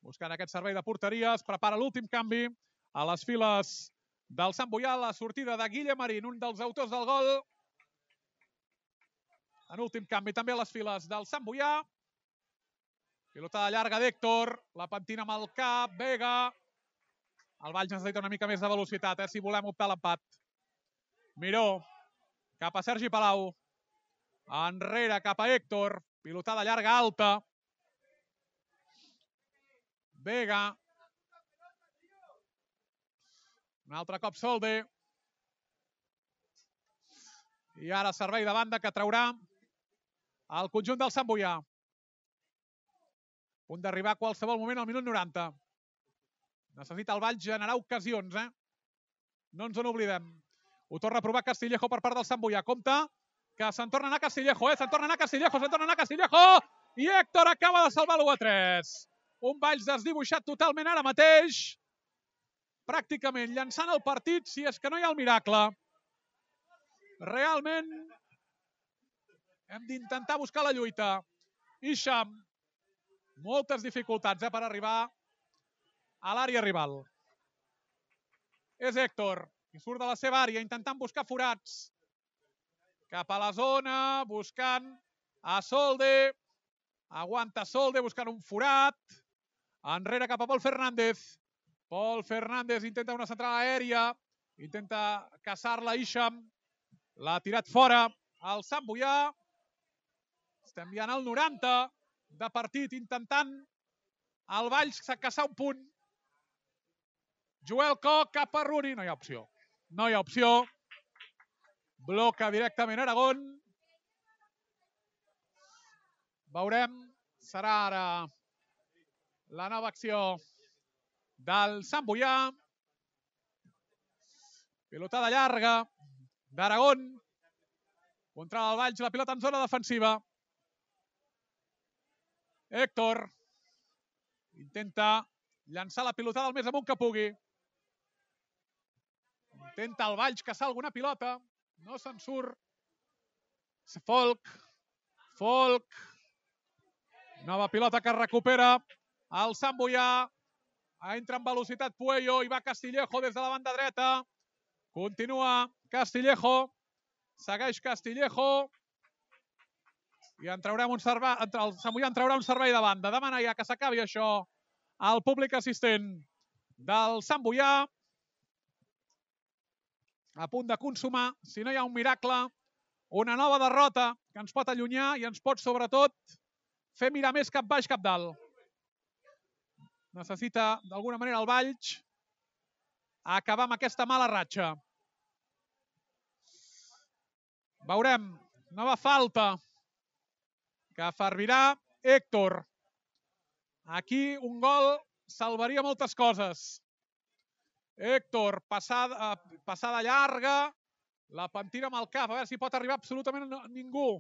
Buscant aquest servei de porteria. Es prepara l'últim canvi a les files del Sant Boià. La sortida de Guille Marín, un dels autors del gol. En últim canvi també a les files del Sant Boià. Pilota de llarga d'Héctor, la pentina amb el cap, Vega. El Valls necessita una mica més de velocitat, eh, si volem optar l'empat. Miró, cap a Sergi Palau. Enrere, cap a Héctor. Pilotada llarga alta. Vega. Un altre cop Solde. I ara servei de banda que traurà el conjunt del Sant Boià punt d'arribar a qualsevol moment al minut 90. Necessita el Vall generar ocasions, eh? No ens en oblidem. Ho torna a provar Castillejo per part del Sant Boià. Compte que se'n torna a anar Castillejo, eh? Se'n torna a anar Castillejo, se'n torna a anar Castillejo! I Héctor acaba de salvar l'1 a 3. Un Valls desdibuixat totalment ara mateix. Pràcticament llançant el partit, si és que no hi ha el miracle. Realment hem d'intentar buscar la lluita. Isham moltes dificultats eh, per arribar a l'àrea rival. És Héctor, i surt de la seva àrea intentant buscar forats. Cap a la zona, buscant a Solde. Aguanta Solde buscant un forat. Enrere cap a Pol Fernández. Pol Fernández intenta una central aèria. Intenta caçar-la Isham. L'ha tirat fora el Sant Boià. Estem enviant al 90 de partit intentant el Valls caçar un punt. Joel Coc cap a Runi. No hi ha opció. No hi ha opció. Bloca directament Aragón. Veurem. Serà ara la nova acció del Sant Boià. Pilotada llarga d'Aragón. Contra el Valls, la pilota en zona defensiva. Héctor intenta llançar la pilotada el més amunt que pugui. Intenta el Valls caçar alguna pilota. No se'n surt. Folk. Folk. Nova pilota que recupera el Sant Boià. Entra en velocitat Puello i va Castillejo des de la banda dreta. Continua Castillejo. Segueix Castillejo i en traurem un servei, el Samullà en traurà un servei de banda. Demana ja que s'acabi això al públic assistent del Sant Boià. A punt de consumar, si no hi ha un miracle, una nova derrota que ens pot allunyar i ens pot, sobretot, fer mirar més cap baix, cap dalt. Necessita, d'alguna manera, el Valls acabar amb aquesta mala ratxa. Veurem. Nova falta que fervirà Héctor. Aquí un gol salvaria moltes coses. Héctor, passada, passada llarga, la pentina amb el cap, a veure si pot arribar absolutament ningú.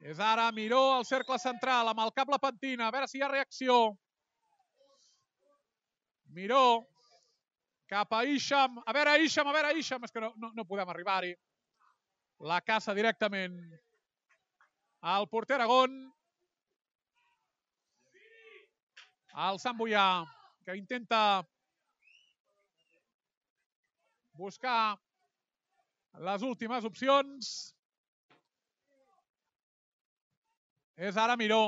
És ara Miró al cercle central, amb el cap la pentina, a veure si hi ha reacció. Miró, cap a Isham, a veure Isham, a veure Isham, és que no, no, no podem arribar-hi. La caça directament el porter Aragón. El Sant Boià, que intenta buscar les últimes opcions. És ara Miró.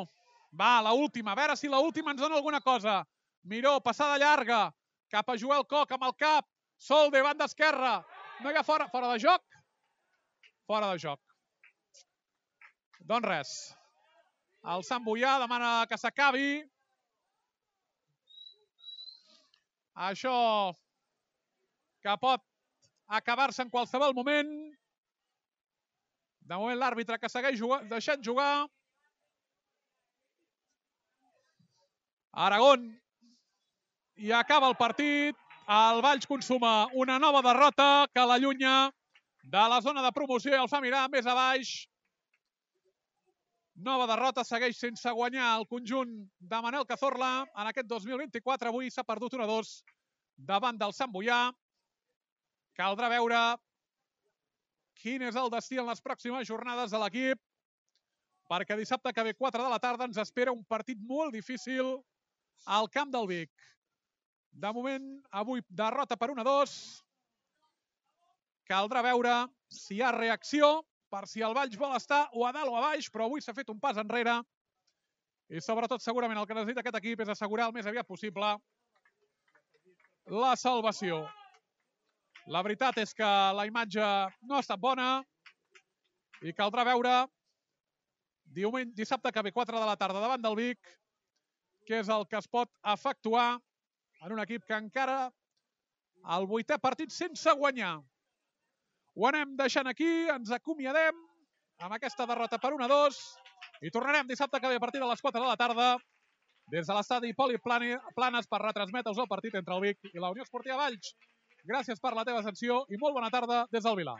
Va, la última. A veure si la última ens dona alguna cosa. Miró, passada llarga. Cap a Joel Coc amb el cap. Sol de banda esquerra. No hi ha fora. Fora de joc. Fora de joc. Doncs res. El Sant Boià demana que s'acabi. Això que pot acabar-se en qualsevol moment. De moment l'àrbitre que segueix jugar, deixant jugar. Aragón i acaba el partit. El Valls consuma una nova derrota que l'allunya de la zona de promoció i el fa mirar més a baix. Nova derrota, segueix sense guanyar el conjunt de Manel Cazorla. En aquest 2024 avui s'ha perdut 1-2 davant del Sant Boià. Caldrà veure quin és el destí en les pròximes jornades de l'equip, perquè dissabte que ve 4 de la tarda ens espera un partit molt difícil al camp del Vic. De moment, avui derrota per 1-2. Caldrà veure si hi ha reacció per si el Valls vol estar o a dalt o a baix, però avui s'ha fet un pas enrere. I sobretot, segurament, el que necessita aquest equip és assegurar el més aviat possible la salvació. La veritat és que la imatge no ha estat bona i caldrà veure diumenge, dissabte que ve 4 de la tarda davant del Vic, que és el que es pot efectuar en un equip que encara el vuitè partit sense guanyar. Ho anem deixant aquí, ens acomiadem amb aquesta derrota per 1-2 i tornarem dissabte que ve a partir de les 4 de la tarda des de l'estadi Poli Planes per retransmetre-us el partit entre el Vic i la Unió Esportiva Valls. Gràcies per la teva atenció i molt bona tarda des del Vilar.